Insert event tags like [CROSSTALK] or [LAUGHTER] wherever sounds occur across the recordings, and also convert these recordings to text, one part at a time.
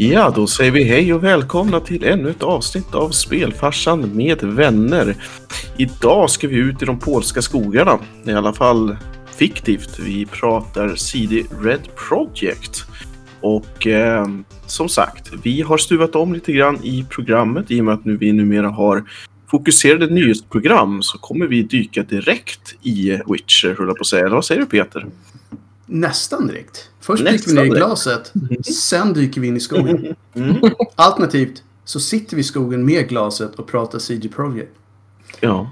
Ja, då säger vi hej och välkomna till ännu ett avsnitt av Spelfarsan med vänner. Idag ska vi ut i de polska skogarna, i alla fall fiktivt. Vi pratar CD Red Project. Och eh, som sagt, vi har stuvat om lite grann i programmet i och med att nu vi numera har fokuserade nyhetsprogram så kommer vi dyka direkt i Witcher, höll jag på att säga. Eller vad säger du Peter? Nästan direkt. Först Nästan dyker vi ner i direkt. glaset, sen dyker vi in i skogen. Mm. [LAUGHS] Alternativt så sitter vi i skogen med glaset och pratar CG Project. Ja.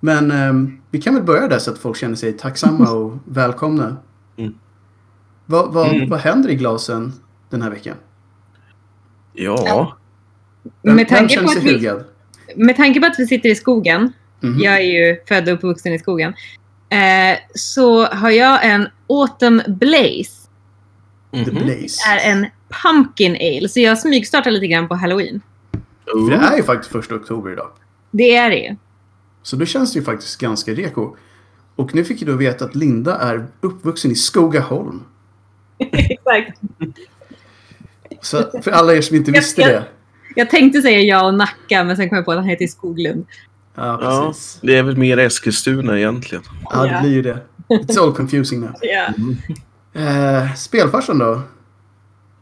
Men ehm, vi kan väl börja där så att folk känner sig tacksamma och [LAUGHS] välkomna. Mm. Vad, vad, Mm. vad händer i glasen den här veckan? Ja. Vem, Med tanke vem på känner att sig vi- hugad? Med tanke på att vi sitter i skogen, Mhm. jag är ju född och uppvuxen i skogen, eh, så har jag en Autumn Blaze. The Mhm. Blaze. är en pumpkin ale, så jag smygstartar lite grann på halloween. För det är ju faktiskt första oktober idag. Det är det ju. Så då känns det ju faktiskt ganska reko. Och nu fick jag då veta att Linda är uppvuxen i Skogaholm. [LAUGHS] Exakt. Så för alla er som inte Jag visste ska- det. Jag tänkte säga ja och Nacka, men sen kom jag på att han heter Skoglund. Ja, Ja, precis. det är väl mer Eskilstuna egentligen. Ja, det Ja. blir ju det. It's all confusing now. [LAUGHS] Ja. Eh, spelfarsan då?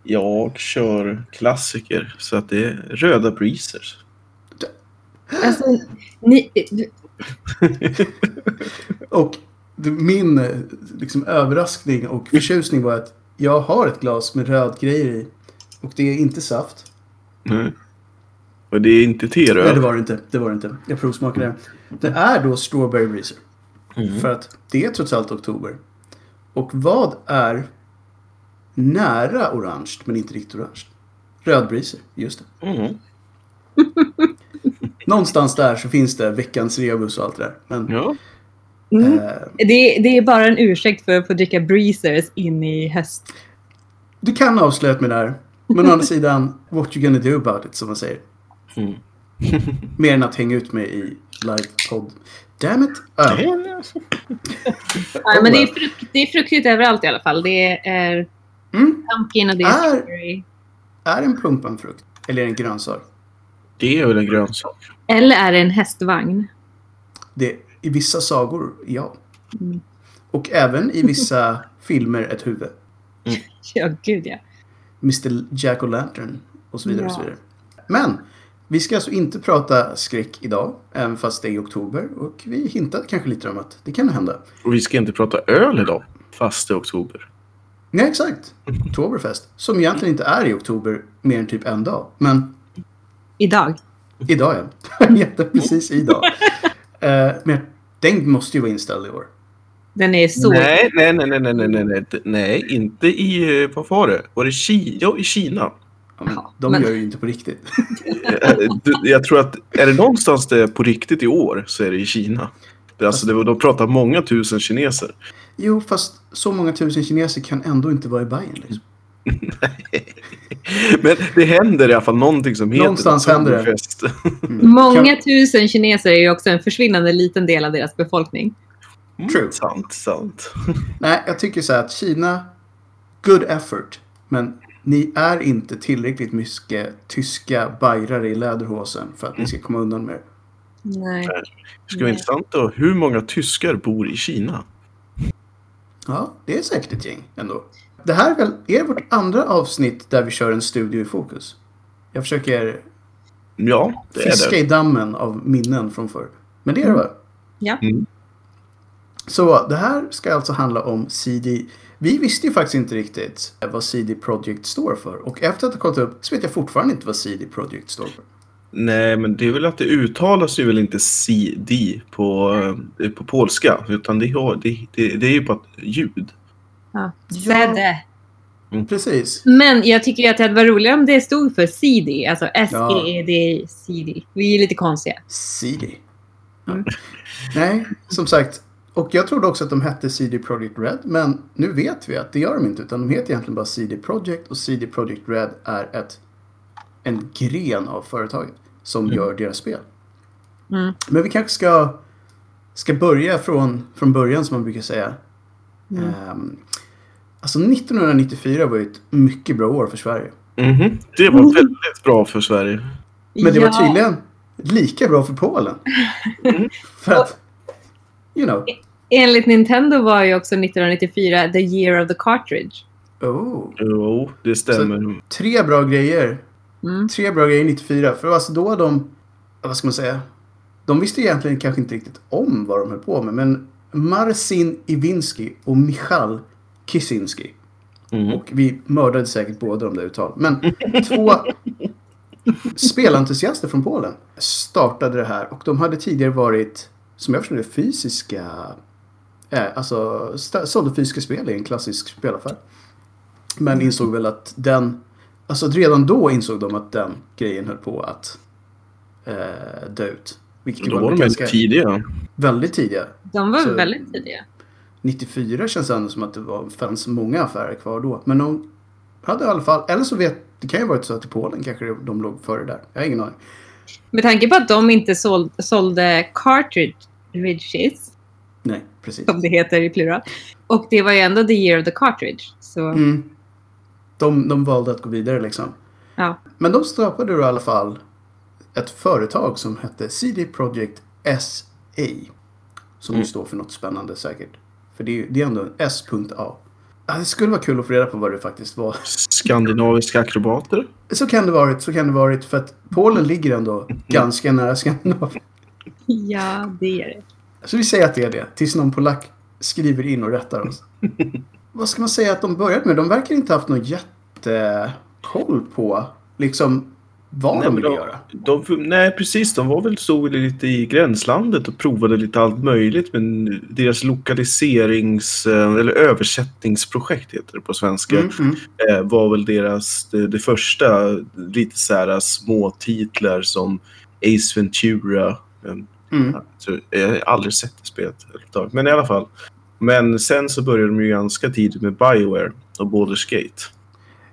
Jag kör klassiker så att det är röda breezers. Alltså, ni, [LAUGHS] Och min eh, liksom, överraskning och förtjusning var att jag har ett glas med röd grejer i. Och det är inte saft. Nej. Och det är inte Nej, det var det inte. Det var det inte. Jag provsmakade det. Det är då Strawberry Breezer. Mm. För att det är trots allt oktober. Och vad är nära orange men inte riktigt orange? Röd Breezer, just det. Mm. [LAUGHS] Någonstans där så finns det veckans rebus och allt det där. Men Ja. mm. eh, det, det är bara en ursäkt för att få dricka breezers in i höst. du kan avslöja mig där. Men å andra sidan, what you gonna do about it, som man säger. Mm. [LAUGHS] Mer än att hänga ut mig i livepodd. Damn it! [LAUGHS] Ja, Oh, men det är, frukt, det är fruktigt överallt i alla fall. Det är mm. pumpkin och det är Är- en pumpa en frukt? Eller är det en grönsak? Det är väl en grönsak. Eller är det en hästvagn? Det, I vissa sagor, ja. Mm. Och även i vissa [LAUGHS] filmer ett huvud. Ja, gud ja. Mr Jack O'Lantern och så vidare. Och så Ja. vidare. Men vi ska alltså inte prata skräck idag, även fast det är i oktober. Och vi hintade kanske lite om att det kan hända. Och vi ska inte prata öl idag, fast det är oktober. Nej, exakt. Oktoberfest. Som egentligen inte är i oktober mer än typ en dag. Men... Idag. Idag, ja. [LAUGHS] Precis idag. Eh, men den måste ju vara inställd i år. Den är så... Nej, nej, nej, nej, nej, nej, nej, inte i... Eh, vad var det? Var det Ki ja, i Kina? Ja, men Ja, de men- gör ju inte på riktigt. Eh, Jag tror att är det någonstans det är på riktigt i år så är det i Kina. Det Alltså, det, de pratar många tusen kineser. Jo, fast så många tusen kineser kan ändå inte vara i Bayern. Liksom. [LAUGHS] Men det händer i alla fall någonting som heter Någonstans händer det. Mm. [LAUGHS] Många tusen kineser är ju också en försvinnande liten del av deras befolkning. True. Sant, sant. Nej, jag tycker så här att Kina, good effort. Men ni är inte tillräckligt mycket tyska bajrare i läderhosen för att ni ska komma undan med det. Nej. Det skulle vara intressant då. Hur många tyskar bor i Kina? Ja, det är säkert ett gäng ändå. Det här är väl är vårt andra avsnitt där vi kör en studio i fokus. Jag försöker Ja, det är fiska det. i dammen av minnen från förr. Men det är det va? Ja. Mm. Så det här ska alltså handla om CD. Vi visste ju faktiskt inte riktigt vad CD Projekt står för. Och efter att ha kollat upp så vet jag fortfarande inte vad CD Projekt står för. Nej, men det är väl att det uttalas ju väl inte CD på, eh, på polska. Utan det, det, det, det är ju bara ett ljud. Ja. Ja. Zedde. Precis. Men jag tycker att det hade varit roligare om det stod för CD. Alltså S-E-E-D, CD. Vi är lite konstiga. CD. Mm. Nej, som sagt. Och jag trodde också att de hette CD Projekt Red. Men nu vet vi att det gör de inte. Utan de heter egentligen bara CD Projekt. Och CD Projekt Red är ett, en gren av företaget. Som Mm. gör deras spel. Mm. Men vi kanske ska, ska börja från, från början som man brukar säga. Mm. Ehm, alltså 1994 var ju ett mycket bra år för Sverige. Mhm. Det var väldigt bra för Sverige. Men det Ja. var tydligen lika bra för Polen. Mm. [LAUGHS] för att, you know. Enligt Nintendo var ju också 1994 the year of the cartridge. Oh. Jo, det stämmer. Tre bra grejer. Mm. Tre bra grejer 94. För alltså då de, vad ska man säga? De visste egentligen kanske inte riktigt om vad de höll på med. Men Marcin Iwinski och Michal Kisinski. Mm. Och vi mördade säkert båda de där uttalen. Men två [LAUGHS] spelentusiaster från Polen startade det här. Och de hade tidigare varit, som jag förstår det, fysiska... Eh, alltså sålde fysiska spel i en klassisk spelaffär. Men insåg väl att den... Alltså redan då insåg de att den grejen höll på att eh, dö ut. Vilket Då var de ganska väldigt tidiga. väldigt tidiga. De var Så- väldigt tidiga. 94 känns det ändå som att det var, fanns många affärer kvar då. Men de hade i alla fall, eller så vet, det kan ju ha varit så att i Polen kanske de låg före där. Jag har ingen aning. Med tanke på att de inte såld, sålde cartridges, Nej, precis. som det heter i plural. Och det var ju ändå the year of the cartridge. Så Mm. De, de valde att gå vidare liksom. ja. Men de skapade då i alla fall ett företag som hette CD Projekt SA. Som ju Mm. står för något spännande säkert. För det är, det är ändå en S.A. Ja, det skulle vara kul att få reda på vad det faktiskt var. Skandinaviska akrobater. Så kan det varit, så kan det varit. För att Polen ligger ändå ganska nära Skandinavien. ja, det är det. Så vi säger att det är det. Tills någon polack skriver in och rättar oss. [LAUGHS] Vad ska man säga att de började med? De verkar inte haft någon jättekoll på liksom vad Nej, de ville göra. De, nej, precis. De var väl väl lite i gränslandet och provade lite allt möjligt. Men deras lokaliserings eh, eller översättningsprojekt heter det på svenska. Mm, mm. eh, var väl deras, det, det första, lite så här små titlar som Ace Ventura. Mm. Så jag har aldrig sett det spelet. Men i alla fall. Men sen så började de ju ganska tidigt med Bioware och Baldur's Gate.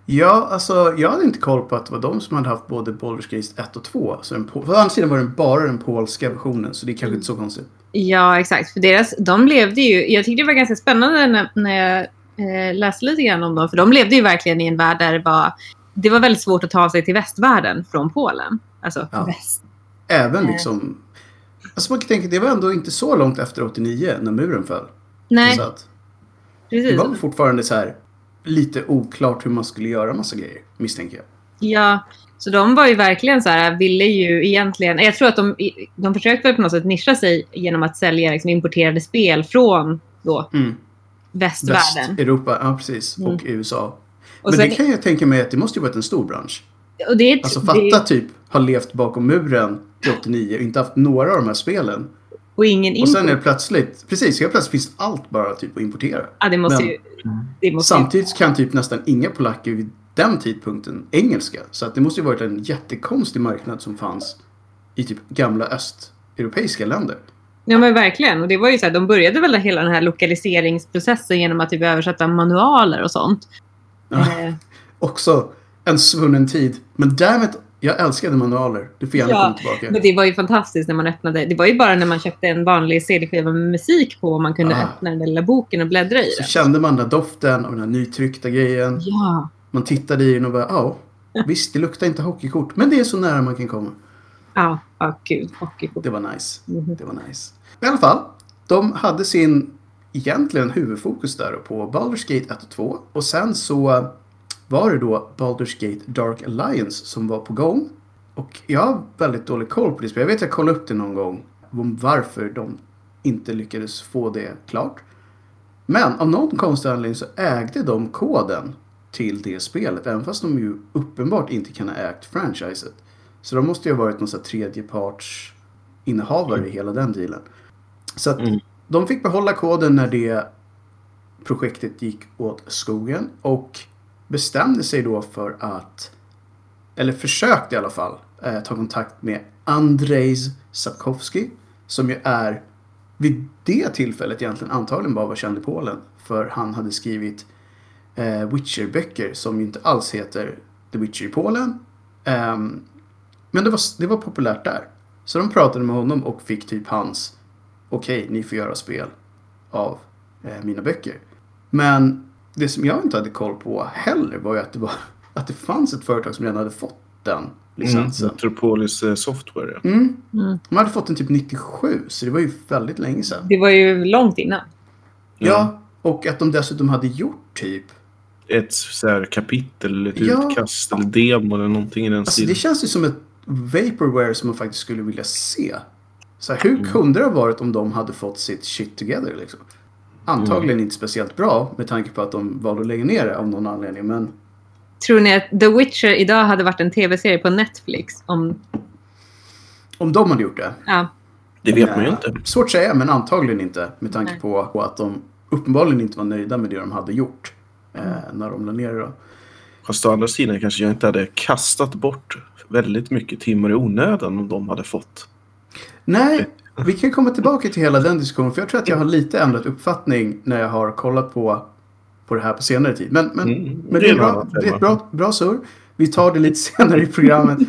Ja, alltså jag hade inte koll på att det var de som hade haft både Baldur's Gate 1 och 2. Så den, på, å andra sidan var det bara den polska versionen, så det är kanske inte så konstigt. Ja, exakt. För deras, de levde ju... Jag tyckte det var ganska spännande när, när jag eh, läste lite grann om dem. För de levde ju verkligen i en värld där det var... Det var väldigt svårt att ta sig till västvärlden från Polen. Alltså Ja. väst. Även Nej. liksom... Alltså man kan tänka, det var ändå inte så långt efter 89 när muren föll. Nej, att, det precis. var fortfarande så här lite oklart hur man skulle göra massa grejer, misstänker jag. Ja, så de var ju verkligen så här, ville ju egentligen... Jag tror att de, de försökte på något sätt nischa sig genom att sälja liksom, importerade spel från då Mm. västvärlden. Västeuropa, ja precis. Mm. Och USA. Och, Men sen, det kan jag tänka mig att det måste ju varit en stor bransch. och det, Alltså det, fatta typ ha levt bakom muren till 89 och inte haft några av de här spelen. Och ingen Och sen import. är det plötsligt, precis, helt plötsligt finns allt bara typ att importera. Ja, det måste Men- ju... Det måste ju Samtidigt kan typ nästan inga polacker vid den tidpunkten engelska. Så att det måste ju varit en jättekonstig marknad som fanns i typ gamla östeuropeiska länder. Ja men verkligen. Och det var ju så här, de började väl hela den här lokaliseringsprocessen genom att typ översätta manualer och sånt. Ja. Eh, [LAUGHS] Också en svunnen tid. Men därmed, jag älskade manualer. Du får gärna Ja, komma tillbaka. men det var ju fantastiskt när man öppnade. Det var ju bara när man köpte en vanlig CD-skiva med musik på man kunde Ah. öppna den där lilla boken och bläddra i Så den. kände man den där doften av den här nytryckta grejen. Ja. Man tittade i den och bara, ja, visst det luktar inte hockeykort. Men det är så nära man kan komma. Ja, ja gud. Hockeykort. Det var nice. Mhm. Det var nice. I alla fall, de hade sin egentligen huvudfokus där på Baldur's Gate 1 och 2. Och sen så var det då Baldur's Gate Dark Alliance som var på gång. Och jag har väldigt dålig koll på det spelet. Jag vet att jag kollade upp det någon gång. Om varför de inte lyckades få det klart. Men av någon konstig anledning så ägde de koden till det spelet. Även fast de ju uppenbart inte kan ha ägt franchiset. Så de måste ju ha varit någon tredjeparts innehavare i hela den dealen. Så att Mm. de fick behålla koden när det projektet gick åt skogen och bestämde sig då för att, eller försökte i alla fall, eh, ta kontakt med Andrzej Sapkowski som ju är vid det tillfället egentligen antagligen bara var känd i Polen. För han hade skrivit eh, Witcher-böcker som ju inte alls heter The Witcher i Polen. Eh, men det var, det var populärt där. Så de pratade med honom och fick typ hans okej, ni får göra spel av eh, mina böcker. Men det som jag inte hade koll på heller var ju att det var att det fanns ett företag som redan hade fått den licensen. Mm, Metropolis eh, Software, ja. Mm. Mm. De hade fått den typ 97, så det var ju väldigt länge sedan. Det var ju långt innan. Ja, och att de dessutom hade gjort typ... Ett så här kapitel eller ett Ja. utkast eller demo eller någonting i den Alltså stilen. det känns ju som ett vaporware som man faktiskt skulle vilja se. Så här, hur Mm. kunde det ha varit om de hade fått sitt shit together liksom? Antagligen Mm. inte speciellt bra med tanke på att de valde att lägga ner det av någon anledning. Men Tror ni att The Witcher idag hade varit en tv-serie på Netflix? Om, om de hade gjort det. ja, Det vet man ju eh, inte. Svårt att säga, men antagligen inte. Med tanke Nej. på, att de uppenbarligen inte var nöjda med det de hade gjort. Eh, Mm. när de la ner det. Fast å andra sidan kanske jag inte hade kastat bort väldigt mycket timmar i onödan om de hade fått. Nej, vi kan komma tillbaka till hela den diskussionen. För jag tror att jag har lite ändrat uppfattning när jag har kollat på, på det här på senare tid. Men, men, Mm, men det är, bra, det är ett bra, bra surr. Vi tar det lite [LAUGHS] senare i programmet.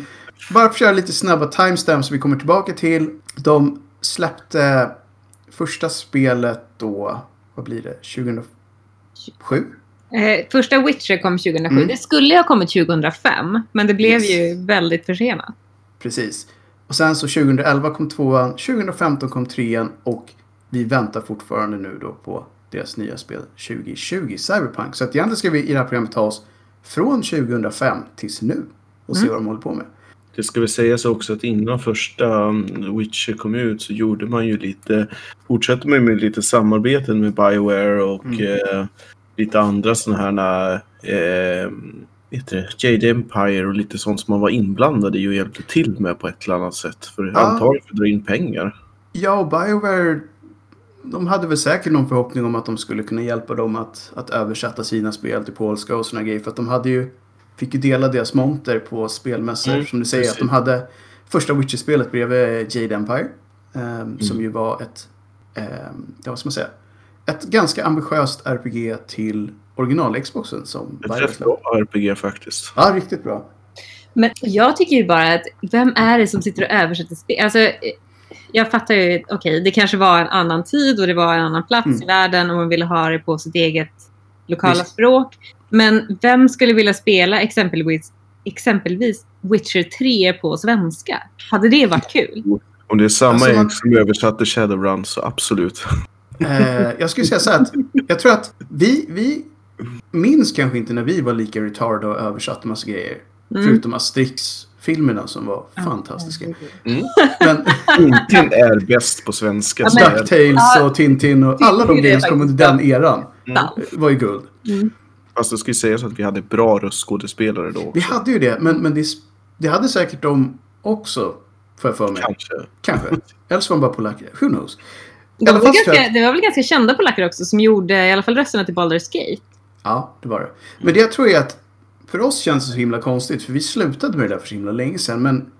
Bara för att köra lite snabba timestamps vi kommer tillbaka till. De släppte första spelet då, vad blir det, 2007? eh, första Witcher kom 2007. Mm. Det skulle ha kommit 2005, men det blev Yes. ju väldigt försenat. Precis. Och sen så 2011 kom tvåan, 2015 kom trean och vi väntar fortfarande nu då på deras nya spel 2020, Cyberpunk. Så att egentligen ska vi i det här programmet ta oss från 2005 tills nu och se Mm. vad de håller på med. Det ska väl sägas också att innan första mm, Witcher kom ut så gjorde man ju lite, fortsatte man ju med lite samarbeten med Bioware och Mm. eh, lite andra sådana här, eh, vet du, Jade Empire och lite sånt som man var inblandad i och hjälpte till med på ett eller annat sätt. För Ja. antagligen för att dra in pengar. Ja, och Bioware, de hade väl säkert någon förhoppning om att de skulle kunna hjälpa dem att, att översätta sina spel till polska och såna grejer. För att de hade ju, fick ju dela deras monter på spelmässor. Mm, som du säger, precis. att de hade första Witcher-spelet bredvid Jade Empire. ehm, Mm. Som ju var ett, um, ja vad ska man säga, ett ganska ambitiöst RPG till original-Xboxen som Ett rätt bra RPG faktiskt. Ja, riktigt bra. Men jag tycker ju bara att vem är det som sitter och översätter spel? Alltså, eh, jag fattar ju, okej, det kanske var en annan tid och det var en annan plats Mm. i världen och man ville ha det på sitt eget lokala Visst. språk. Men vem skulle vilja spela exempelvis, exempelvis Witcher 3 på svenska? Hade det varit kul? Om det är samma Alltså, man- som översatte Shadowrun så absolut. Eh, jag skulle säga så här att jag tror att vi, vi minns kanske inte när vi var lika retard och översatte massa grejer. Mm. Förutom Asterix-filmerna som var fantastiska. Mm. Men Tintin är bäst på svenska. Ja. Ducktails och Tintin och alla de grejerna som kom under den eran Ja. var ju guld. Mm. Fast det ska ju sägas att vi hade bra röstskådespelare då. Vi också. hade ju det, men, men det, det hade säkert de också, får jag för mig. Kanske. Kanske. Eller så var de bara polacker. Who knows? De var ganska, det var väl ganska kända polacker också som gjorde i alla fall rösterna till Baldur's Gate. Ja, det var det. Men det jag tror är att för oss känns det så himla konstigt, för vi slutade med det där för så himla länge sedan. Men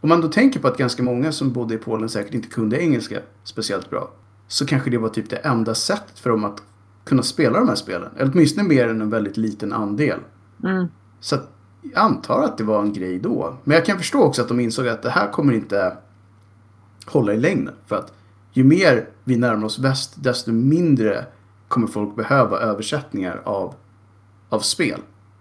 om man då tänker på att ganska många som bodde i Polen säkert inte kunde engelska speciellt bra, så kanske det var typ det enda sättet för dem att kunna spela de här spelen. Eller åtminstone mer än en väldigt liten andel. Mm. Så att jag antar att det var en grej då. Men jag kan förstå också att de insåg att det här kommer inte hålla i längden. För att ju mer vi närmar oss väst, desto mindre kommer folk behöva översättningar av, av spel.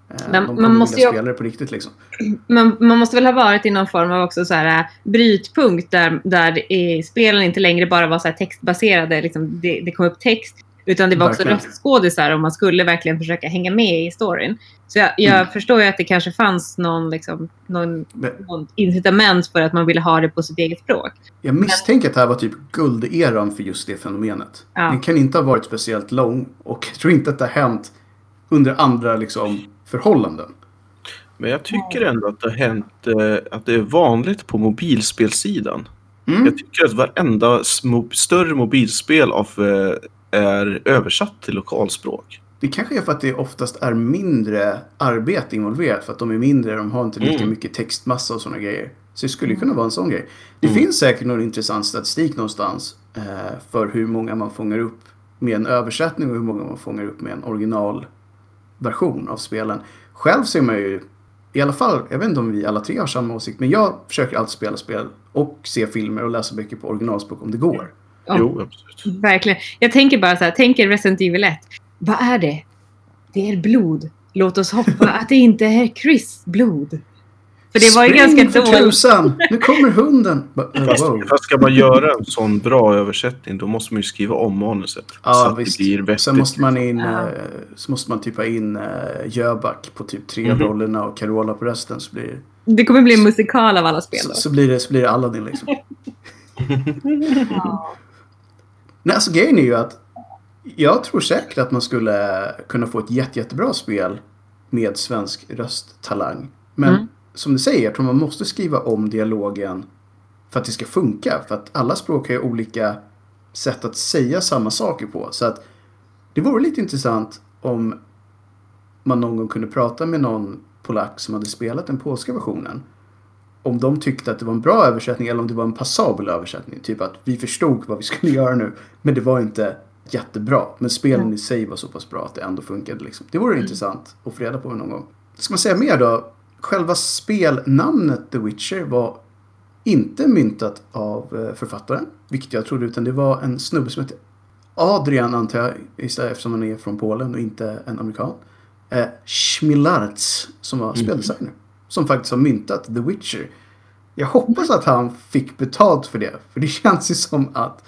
Eh, Men de man måste vilja spela det på riktigt liksom. [CLEARS THROAT] man, man måste väl ha varit i någon form av också så här, äh, brytpunkt där, där eh, spelen inte längre bara var så textbaserade. Liksom, det, det kom upp text. Utan det var också Verkligen. röstskådisar och man skulle verkligen försöka hänga med i storyn. Så jag, jag Mm. förstår ju att det kanske fanns någon, liksom, någon, Men någon incitament för att man ville ha det på sitt eget språk. jag misstänker att det här var typ gulderan för just det fenomenet. Ja. Den kan inte ha varit speciellt lång och jag tror inte att det har hänt under andra liksom, förhållanden. Men jag tycker ändå att det har hänt eh, att det är vanligt på mobilspelsidan. Mm. Jag tycker att varenda smo- större mobilspel av, eh, är översatt till lokalspråk. Det kanske är för att det oftast är mindre arbete involverat. För att de är mindre, de har inte lika Mm. mycket textmassa och sådana grejer. Så det skulle ju kunna vara en sån grej. Det Mm. finns säkert någon intressant statistik någonstans eh, för hur många man fångar upp med en översättning och hur många man fångar upp med en originalversion av spelen. Själv ser man ju, i alla fall, jag vet inte om vi alla tre har samma åsikt, men jag försöker alltid spela spel och se filmer och läsa böcker på originalspråk om det går. Ja. Jo, absolut. Verkligen. Jag tänker bara så här, tänk er Resident Evil 1. Vad är det? Det är blod. låt oss hoppa [LAUGHS] att det inte är Chris blod. För det var ju Spring ganska för dåligt. tusan! Nu kommer hunden! [LAUGHS] Fast, fast ska man göra en sån bra översättning då måste man ju skriva om manuset. så Ja, att visst. det blir vettigt. Sen måste man in, Ja. eh, så måste man typa in uh, Jöback på typ tre Mhm. rollerna och Carola på resten. Så blir, det- Det kommer bli en musikal av alla spel så, så blir, det, så blir det Aladdin liksom. [LAUGHS] Ja. Nej, alltså grejen är ju att jag tror säkert att man skulle kunna få ett jätte, jättebra spel med svensk rösttalang. Men Mm. som du säger, jag tror man måste skriva om dialogen för att det ska funka. För att alla språk har ju olika sätt att säga samma saker på. Så att det vore lite intressant om man någon gång kunde prata med någon polack som hade spelat den polska versionen. Om de tyckte att det var en bra översättning eller om det var en passabel översättning. Typ att vi förstod vad vi skulle [LAUGHS] göra nu. Men det var inte jättebra. Men spelen Mm. i sig var så pass bra att det ändå funkade. Liksom. Det vore intressant att få reda på någon gång. Ska man säga mer då? Själva spelnamnet The Witcher var inte myntat av eh, författaren. Vilket jag trodde. Utan det var en snubbe som hette Adrian antar jag. Istället eftersom han är från Polen och inte en amerikan. Eh, Schmilarz som var speldesigner. Som faktiskt har myntat The Witcher. Jag hoppas att han fick betalt för det. För det [LAUGHS] känns ju som att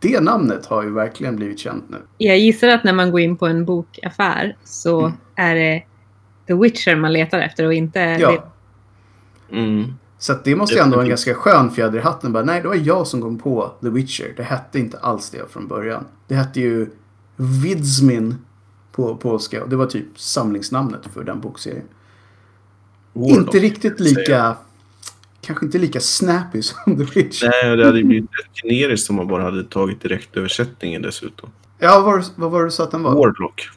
det namnet har ju verkligen blivit känt nu. Jag gissar att när man går in på en bokaffär så Mm. är det The Witcher man letar efter och inte... Ja. det- Mm. Så att det måste ju ändå vara en ganska skön fjäder i hatten. Bara, nej, det var jag som kom på The Witcher. Det hette inte alls det från början. Det hette ju Wiedźmin på polska. Och det var typ samlingsnamnet för den bokserien. Warlock, inte riktigt lika... Kanske inte lika snappy [LAUGHS] som The Witcher. Nej, det hade ju blivit rätt generiskt om man bara hade tagit direktöversättningen dessutom. Ja, vad var, det- vad var det du sa att den var? Warlock.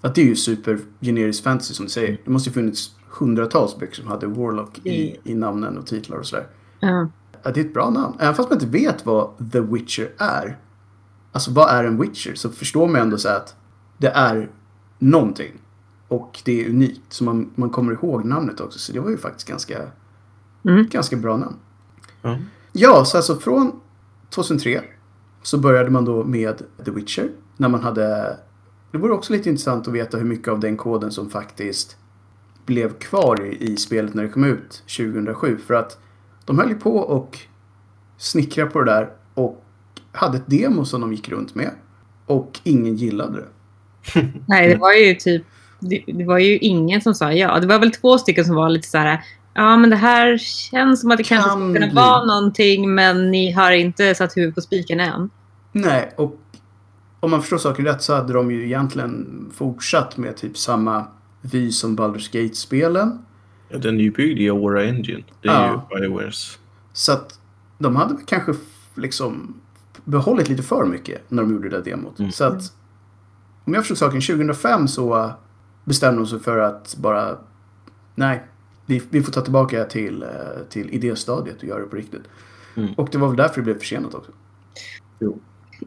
Att det är ju super generisk fantasy som du säger. Det måste ju funnits hundratals böcker som hade Warlock i, i namnen och titlar och sådär. Ja. Ja, det är ett bra namn. Även fast man inte vet vad The Witcher är. Alltså vad är en Witcher? Så förstår man ändå så att det är någonting. Och det är unikt. Så man, man kommer ihåg namnet också. Så det var ju faktiskt ganska, Mm. ganska bra namn. Ja. Ja, så alltså från 2003 så började man då med The Witcher. När man hade... Det vore också lite intressant att veta hur mycket av den koden som faktiskt blev kvar i, i spelet när det kom ut 2007. För att de höll ju på och snickra på det där och hade ett demo som de gick runt med. Och ingen gillade det. [LAUGHS] Nej, det var ju typ... Det, det var ju ingen som sa ja. Det var väl två stycken som var lite så här... Ja, men det här känns som att det kanske Kan skulle kunna vara någonting, men ni har inte satt huvudet på spiken än. Nej, och om man förstår saken rätt så hade de ju egentligen fortsatt med typ samma vy som Baldur's Gate-spelen. Ja, den är ju byggd i Aura Engine. Det är Ja. ju Biowares. Så att de hade kanske liksom behållit lite för mycket när de gjorde det där demot. Mm. Så att om jag förstår saken, 2005 så bestämde de sig för att bara nej, vi, vi får ta tillbaka till, uh, till idéstadiet och göra det på riktigt. Mm. Och det var väl därför det blev försenat också.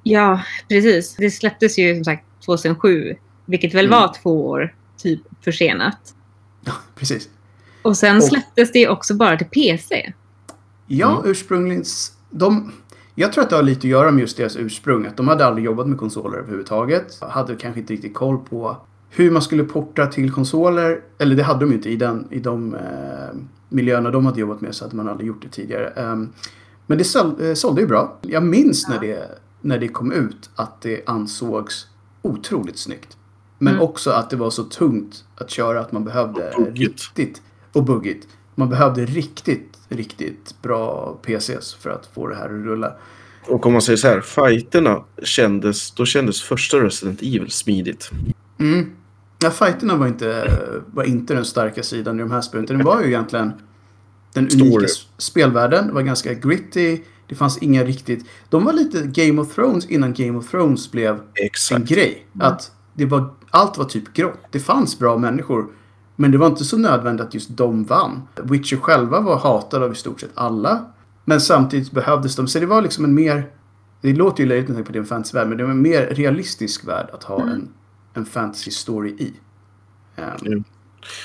Ja, precis. Det släpptes ju som sagt 2007, vilket väl Mm. var två år typ försenat. Ja, precis. Och sen Och- släpptes det också bara till PC. Ja, Mm. ursprungligen... De, jag tror att det har lite att göra med just deras ursprung. Att de hade aldrig jobbat med konsoler överhuvudtaget. Hade kanske inte riktigt koll på hur man skulle porta till konsoler. Eller det hade de ju inte i, den, i de eh, miljöerna de hade jobbat med så hade man aldrig gjort det tidigare. Ehm, men det sål, eh, sålde ju bra. Jag minns när, det, när det kom ut att det ansågs otroligt snyggt. Men Mm. också att det var så tungt att köra att man behövde Och riktigt och buggigt. Man behövde riktigt, riktigt bra PCs för att få det här att rulla. Och om man säger så här, fighterna kändes, då kändes första Resident Evil smidigt. Mm. Ja, fighterna var inte, var inte den starka sidan i de här spelen. Det var ju egentligen den Story. unika spelvärlden. Det var ganska gritty. Det fanns inga riktigt... De var lite Game of Thrones innan Game of Thrones blev en Exakt. grej. Att det var, allt var typ grått. Det fanns bra människor. Men det var inte så nödvändigt att just de vann. Witcher själva var hatade av i stort sett alla. Men samtidigt behövdes de. Så det var liksom en mer... Det låter ju löjligt med tanke på din fantasyvärld. Men det var en mer realistisk värld att ha en, en fantasy story i. Um,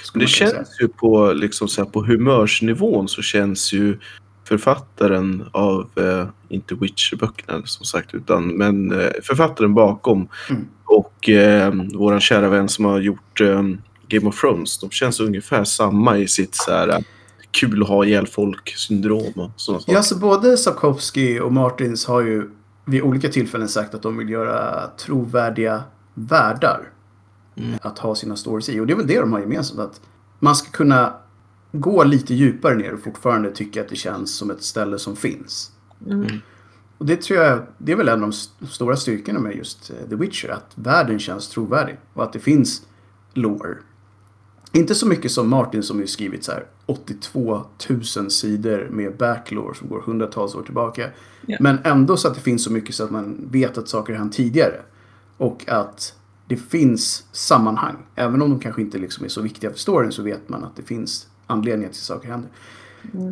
skulle Det kunna säga. känns ju på, liksom så här, på humörsnivån så känns ju författaren av, eh, inte Witcher-böckerna som sagt, utan men eh, författaren bakom Mm. och eh, våran kära vän som har gjort eh, Game of Thrones. De känns ungefär samma i sitt så här, äh, kul att ha ihjäl folk-syndrom och sådana saker. Ja, så både Sapkowski och Martins har ju vid olika tillfällen sagt att de vill göra trovärdiga världar att ha sina stories i. Och det är väl det de har gemensamt. Att man ska kunna gå lite djupare ner och fortfarande tycka att det känns som ett ställe som finns. Mm. Och det tror jag, det är väl en av de st- stora styrkorna med just eh, The Witcher. Att världen känns trovärdig. Och att det finns lore. Inte så mycket som Martin som ju skrivit så här 82 000 sidor med backlore som går hundratals år tillbaka. Ja. Men ändå så att det finns så mycket så att man vet att saker har hänt tidigare. Och att det finns sammanhang. Även om de kanske inte liksom är så viktiga för storyn så vet man att det finns anledningar till saker händer.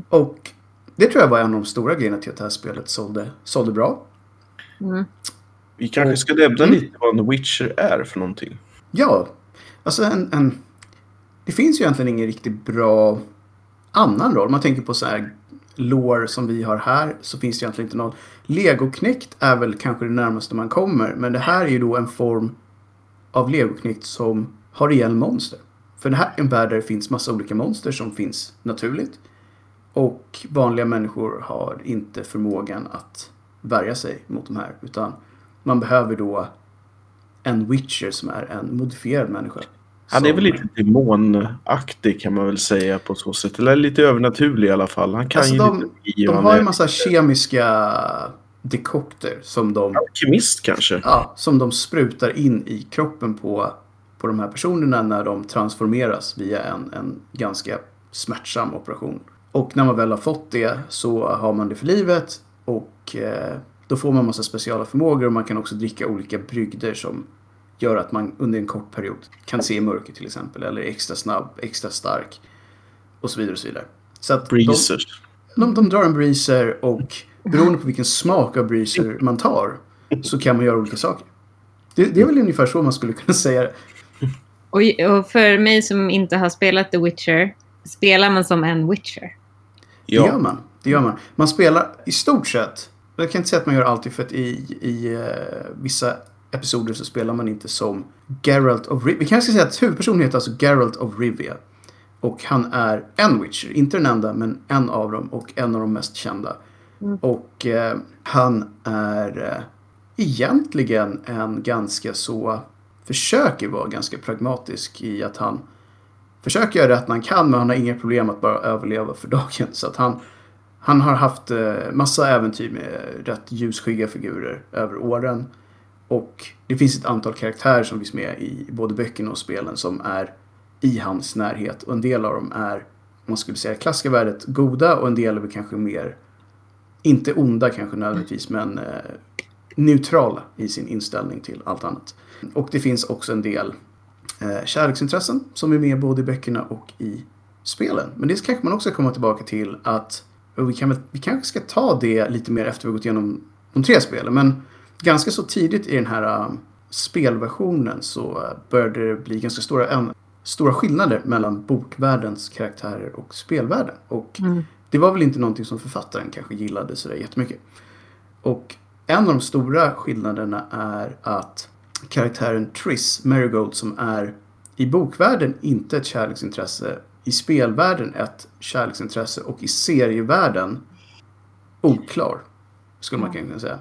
Och det tror jag var en av de stora grejerna till att det här spelet sålde, sålde bra. Mm. Vi kanske ska nämna lite vad The Witcher är för någonting. Ja, alltså en, en... Det finns ju egentligen ingen riktigt bra annan roll. Man tänker på så här lore som vi har här så finns det egentligen inte någon. Legoknekt är väl kanske det närmaste man kommer. Men det här är ju då en form av legoknekt som har ihjäl monster. För det här är en värld där det finns massa olika monster som finns naturligt. Och vanliga människor har inte förmågan att värja sig mot de här. Utan man behöver då en Witcher som är en modifierad människa. Han är väl lite demonaktig kan man väl säga på så sätt. Eller lite övernaturlig i alla fall. Han kan Alltså, ju de- lite De har ju en massa kemiska dekokter som de, alkemist kanske. ja, som de sprutar in i kroppen på, på de här personerna när de transformeras via en, en ganska smärtsam operation. Och när man väl har fått det så har man det för livet och eh, då får man massa speciala förmågor och man kan också dricka olika brygder som gör att man under en kort period kan se i mörker till exempel eller är extra snabb, extra stark och så vidare och så vidare. Så att de, Breezers. de, de drar en breezer och beroende på vilken smak av breezer man tar så kan man göra olika saker. Det, det är väl ungefär så man skulle kunna säga det. Och, och för mig som inte har spelat The Witcher, spelar man som en Witcher? Det gör Ja. man. Det gör man. Man spelar i stort sett. Jag kan inte säga att man gör alltid för att i, i eh, vissa episoder så spelar man inte som Geralt of Rivia. Vi kanske ska säga att huvudpersonen heter alltså Geralt of Rivia. Och han är en Witcher. Inte den enda, men en av dem och en av de mest kända. Och eh, han är eh, egentligen en ganska så... Försöker vara ganska pragmatisk i att han försöker göra rätt när han kan men han har inga problem att bara överleva för [LAUGHS] dagen. Så att han, han har haft eh, massa äventyr med rätt ljusskygga figurer över åren. Och det finns ett antal karaktärer som finns med i både böckerna och spelen som är i hans närhet. Och en del av dem är, man skulle säga klassiska värdet, goda och en del är kanske mer, inte onda kanske nödvändigtvis, men eh, neutrala i sin inställning till allt annat. Och det finns också en del eh, kärleksintressen som är med både i böckerna och i spelen. Men det kanske man också komma tillbaka till att vi, kan väl, vi kanske ska ta det lite mer efter vi gått igenom de tre spelen. Men ganska så tidigt i den här äh, spelversionen så äh, började det bli ganska stora, stora skillnader mellan bokvärldens karaktärer och spelvärlden. Och Mm. det var väl inte någonting som författaren kanske gillade sådär jättemycket. Och en av de stora skillnaderna är att karaktären Triss Marigold som är i bokvärlden inte ett kärleksintresse, i spelvärlden ett kärleksintresse och i serievärlden oklar. Skulle man kunna säga.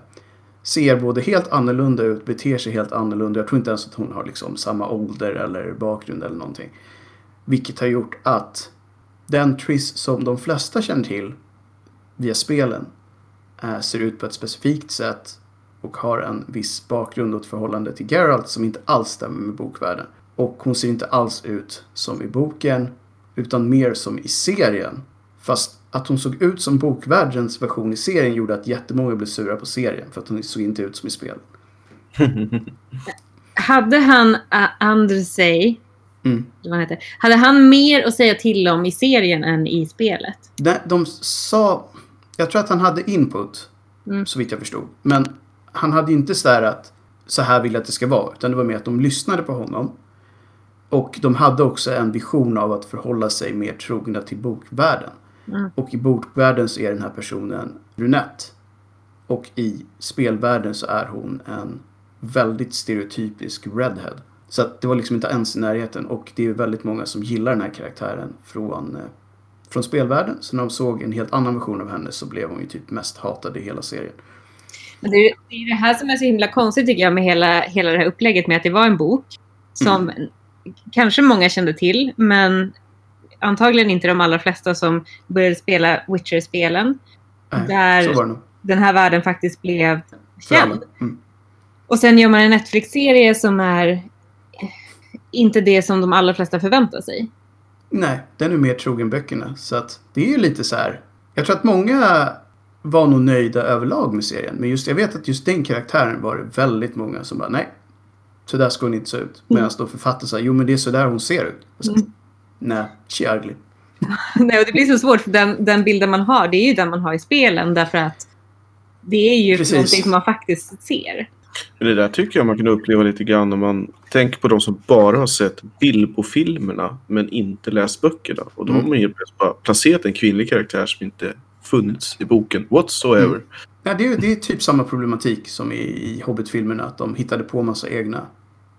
Ser både helt annorlunda ut, beter sig helt annorlunda. Jag tror inte ens att hon har liksom samma ålder eller bakgrund eller någonting. Vilket har gjort att den Triss som de flesta känner till via spelen eh, ser ut på ett specifikt sätt och har en viss bakgrund och ett förhållande till Geralt som inte alls stämmer med bokvärlden. Och hon ser inte alls ut som i boken utan mer som i serien. Fast att hon såg ut som bokvärldens version i serien gjorde att jättemånga blev sura på serien för att hon såg inte ut som i spel. [LAUGHS] Hade han uh, Andrzej, Mm. vad heter, hade han mer att säga till om i serien än i spelet? De, de sa... Jag tror att han hade input, Mm. så vitt jag förstod. Men han hade inte så där att så här vill jag att det ska vara. Utan det var mer att de lyssnade på honom. Och de hade också en vision av att förhålla sig mer trogna till bokvärlden. Mm. Och i bokvärlden så är den här personen brunett. Och i spelvärlden så är hon en väldigt stereotypisk redhead. Så att det var liksom inte ens i närheten. Och det är väldigt många som gillar den här karaktären från, eh, från spelvärlden. Så när de såg en helt annan version av henne så blev hon ju typ mest hatad i hela serien. Men det, är, det är det här som är så himla konstigt tycker jag med hela, hela det här upplägget med att det var en bok som kanske många kände till, men antagligen inte de allra flesta som började spela Witcher-spelen. Där-. Den här världen faktiskt blev känd. Mm. Och sen gör man en Netflix-serie som är inte det som de allra flesta förväntar sig. Nej, den är mer trogen böckerna. Så att det är ju lite så här. Jag tror att många var nog nöjda överlag med serien. Men just jag vet att just den karaktären var det väldigt många som bara nej. Så där ska hon inte se ut. Medan då författaren sa jo men det är så där hon ser ut. Så, Mm. Nej, she ugly. [LAUGHS] Nej, och det blir så svårt för den, den bilden man har, det är ju den man har i spelen därför att det är ju Precis. någonting som man faktiskt ser. Men Det där tycker jag man kan uppleva lite grann när man tänker på de som bara har sett Bilbo-filmerna men inte läst böckerna. Och då har Mm. man ju bara placerat en kvinnlig karaktär som inte funnits i boken whatsoever. Mm. Ja, det, är, det är typ samma problematik som i, i Hobbit-filmerna. Att de hittade på massa egna,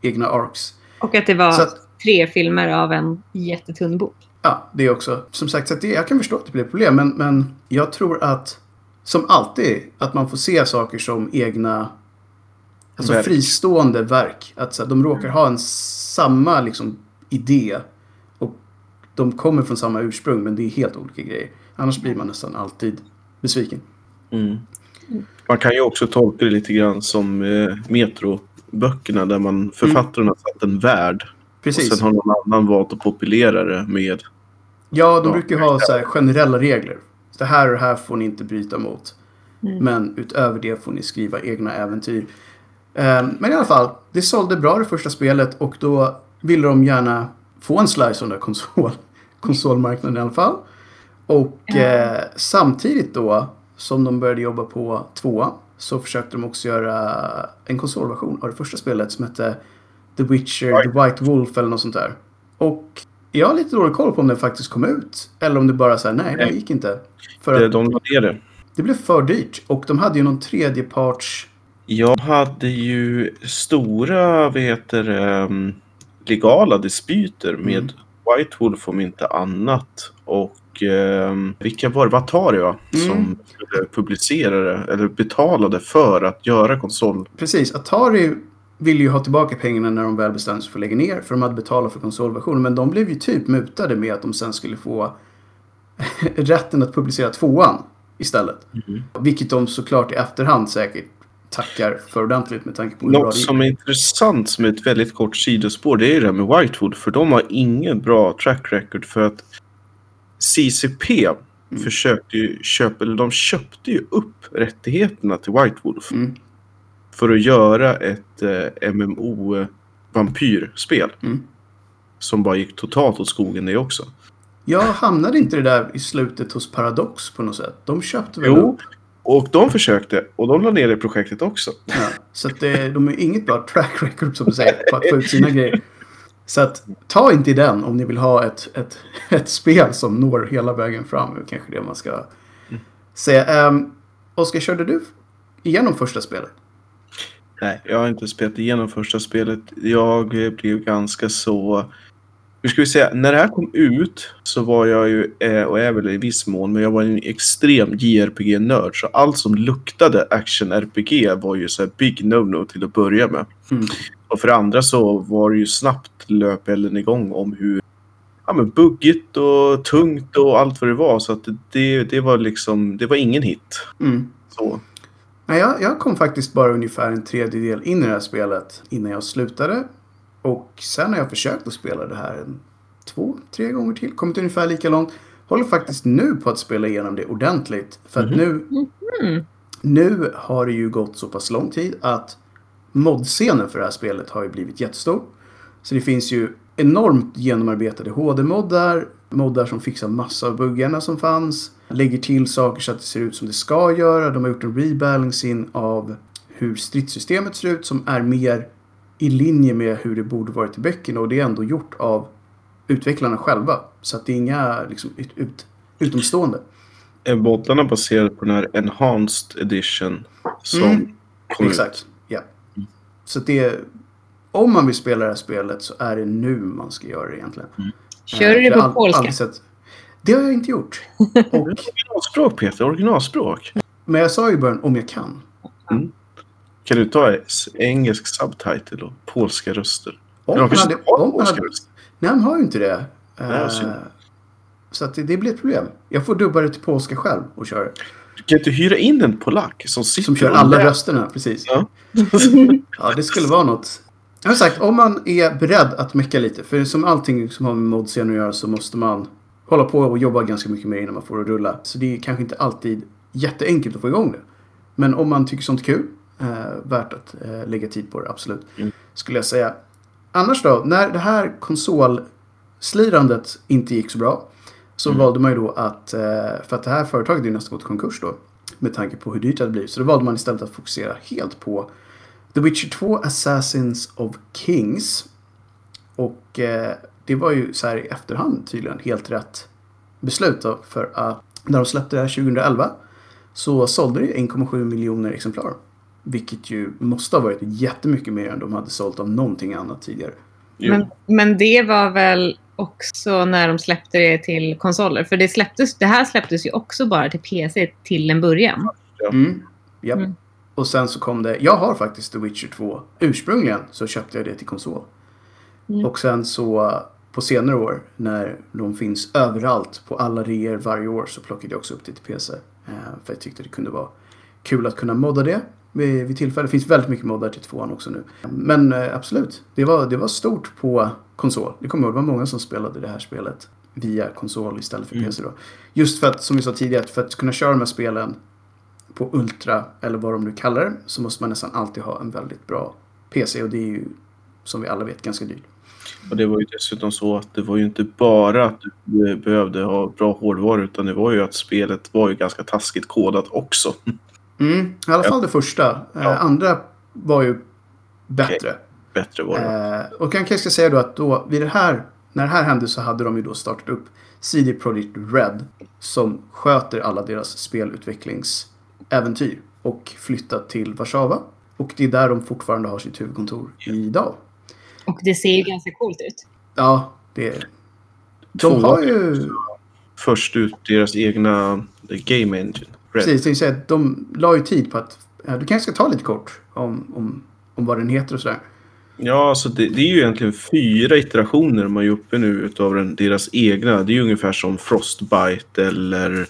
egna arcs. Och att det var att- tre filmer av en jättetunn bok. Ja, det är också. Som sagt, så att det, jag kan förstå att det blir problem. Men, men jag tror att, som alltid, att man får se saker som egna alltså Verk. fristående verk. Att så här, de råkar ha en samma liksom, idé. Och de kommer från samma ursprung, men det är helt olika grejer. Annars blir man nästan alltid besviken. Mm. Man kan ju också tolka det lite grann som eh, Metro-böckerna där man författaren har satt en värld. Och Precis. sen har någon annan valt att populera det med Ja, de Ja. brukar ha så här generella regler. Det här och det här får ni inte bryta mot. Mm. Men utöver det får ni skriva egna äventyr. Eh, Men i alla fall, det sålde bra det första spelet och då ville de gärna få en slice av den där konsol, [LAUGHS] konsolmarknaden i alla fall. Och Ja. eh, samtidigt då som de började jobba på tvåan så försökte de också göra en konsolversion av det första spelet som hette The Witcher, The White Wolf eller något sånt där. Och jag har lite dålig koll på om den faktiskt kom ut. Eller om det bara så här, nej, det gick inte. För det. att De la det. det blev för dyrt. Och de hade ju någon tredjeparts... Jag hade ju stora, vad heter det, um, legala dispyter med Mm. White Wolf om inte annat. Och um, vilka var det? Vatari va? Mm. Som skulle publicera det, eller betalade för att göra konsol. Precis, Atari ville ju ha tillbaka pengarna när de väl bestämde sig för att lägga ner. För de hade betalat för konsolversionen. Men de blev ju typ mutade med att de sen skulle få [LAUGHS] rätten att publicera tvåan istället. Vilket de såklart i efterhand säkert tackar för ordentligt med tanke på hur bra Något det gick. som är intressant som är ett väldigt kort sidospår det är ju det här med Whitewood. För de har ingen bra track record för att CCP Mm. försökte ju köpa, eller de köpte ju upp rättigheterna till White Wolf. Mm. För att göra ett eh, MMO-vampyrspel. Mm. Som bara gick totalt åt skogen det också. Jag hamnade inte det där i slutet hos Paradox på något sätt? De köpte väl Jo, upp? och de försökte. Och de la ner det projektet också. Ja, så det, de har inget bra track record som du säger på att få ut sina grejer. Så att ta inte den om ni vill ha ett, ett, ett spel som når hela vägen fram. Kanske det man ska säga. Um, Oskar, körde du igenom första spelet? Nej, jag har inte spelat igenom första spelet. Jag blev ganska så... Hur ska vi säga? När det här kom ut så var jag ju, eh, och är väl i viss mån, men jag var en extrem JRPG-nörd. Så allt som luktade action-RPG var ju så big no-no till att börja med. Mm. Och för det andra så var det ju snabbt löpelden igång om hur ja, men buggigt och tungt och allt vad det var. Så att det, det var liksom, det var ingen hit. Mm. Så. Nej, jag, jag kom faktiskt bara ungefär en tredjedel in i det här spelet innan jag slutade. Och sen har jag försökt att spela det här en, två, tre gånger till. Kommit ungefär lika långt. Håller faktiskt nu på att spela igenom det ordentligt. För att nu, Mm. nu har det ju gått så pass lång tid att modscenen för det här spelet har ju blivit jättestor. Så det finns ju enormt genomarbetade HD-moddar, moddar som fixar massa av buggarna som fanns, lägger till saker så att det ser ut som det ska göra. De har gjort en rebalancing av hur stridssystemet ser ut som är mer i linje med hur det borde varit i böckerna och det är ändå gjort av utvecklarna själva. Så att det är inga liksom, ut, ut, utomstående. Är boddarna baserade på den här Enhanced Edition som Mm, kom ut? Exakt, ja. Så det, om man vill spela det här spelet så är det nu man ska göra det egentligen. Kör du det på polska? Det har jag inte gjort. [LAUGHS] Och, Originalspråk Peter, originalspråk. men jag sa ju i början om jag kan. Kan du ta engelsk subtitle och polska röster? Om visst hade, har om man polska hade, röster. nej, han har ju inte det. Nej, synd. så att det, det blir ett problem. Jag får dubba det till polska själv och köra. Du kan inte hyra in en polack som sitter Som kör alla rösterna, precis. Ja. Ja, det skulle vara något. Jag har sagt, om man är beredd att mecka lite, för som allting som har med modscenen att göra så måste man hålla på och jobba ganska mycket mer innan man får det att rulla. Så det är kanske inte alltid jätteenkelt att få igång det. Men om man tycker sånt är kul, eh, värt att eh, lägga tid på det, absolut. Mm. Skulle jag säga. Annars då, när det här konsolslirandet inte gick så bra så Mm. valde man ju då att, eh, för att det här företaget är ju nästan gått i konkurs då, med tanke på hur dyrt det hade blivit. Så då valde man istället att fokusera helt på The Witcher 2 Assassins of Kings. Och eh, det var ju så här i efterhand tydligen helt rätt beslut då, för att när de släppte det här 2011 så sålde det 1,7 miljoner exemplar. Vilket ju måste ha varit jättemycket mer än de hade sålt av någonting annat tidigare. Men, men det var väl också när de släppte det till konsoler? För det, släpptes, det här släpptes ju också bara till PC till en början. Mm. Japp. Mm. Och sen så kom det, jag har faktiskt The Witcher 2. Ursprungligen så köpte jag det till konsol. Mm. Och sen så på senare år när de finns överallt på alla reor varje år så plockade jag också upp det till PC. Eh, för jag tyckte det kunde vara kul att kunna modda det vid, vid tillfälle. Det finns väldigt mycket moddar till tvåan också nu. Men eh, absolut, det var, det var stort på konsol. Det kommer jag ihåg, det var många som spelade det här spelet via konsol istället för Mm. PC då. Just för att, som vi sa tidigare, för att kunna köra de här spelen på Ultra, eller vad de nu kallar det, så måste man nästan alltid ha en väldigt bra PC och det är ju, som vi alla vet, ganska dyrt. Och det var ju dessutom så att det var ju inte bara att du eh, behövde ha bra hårdvara utan det var ju att spelet var ju ganska taskigt kodat också. Mm, I alla fall det första. Ja. Eh, andra var ju bättre. Bättre var det. Eh, och jag kanske ska säga då att då, vid det här, när det här hände så hade de ju då startat upp CD Projekt Red som sköter alla deras spelutvecklingsäventyr och flyttat till Warszawa. Och det är där de fortfarande har sitt huvudkontor idag. Och det ser ju ganska coolt ut. Ja, det är... De har ju... Först ut deras egna Game Engine. Red. Precis, det vill säga att de la ju tid på att... Du kanske ska ta lite kort om, om, om vad den heter och sådär. Ja, alltså det, det är ju egentligen fyra iterationer man är uppe nu utav den, deras egna. Det är ju ungefär som Frostbite eller...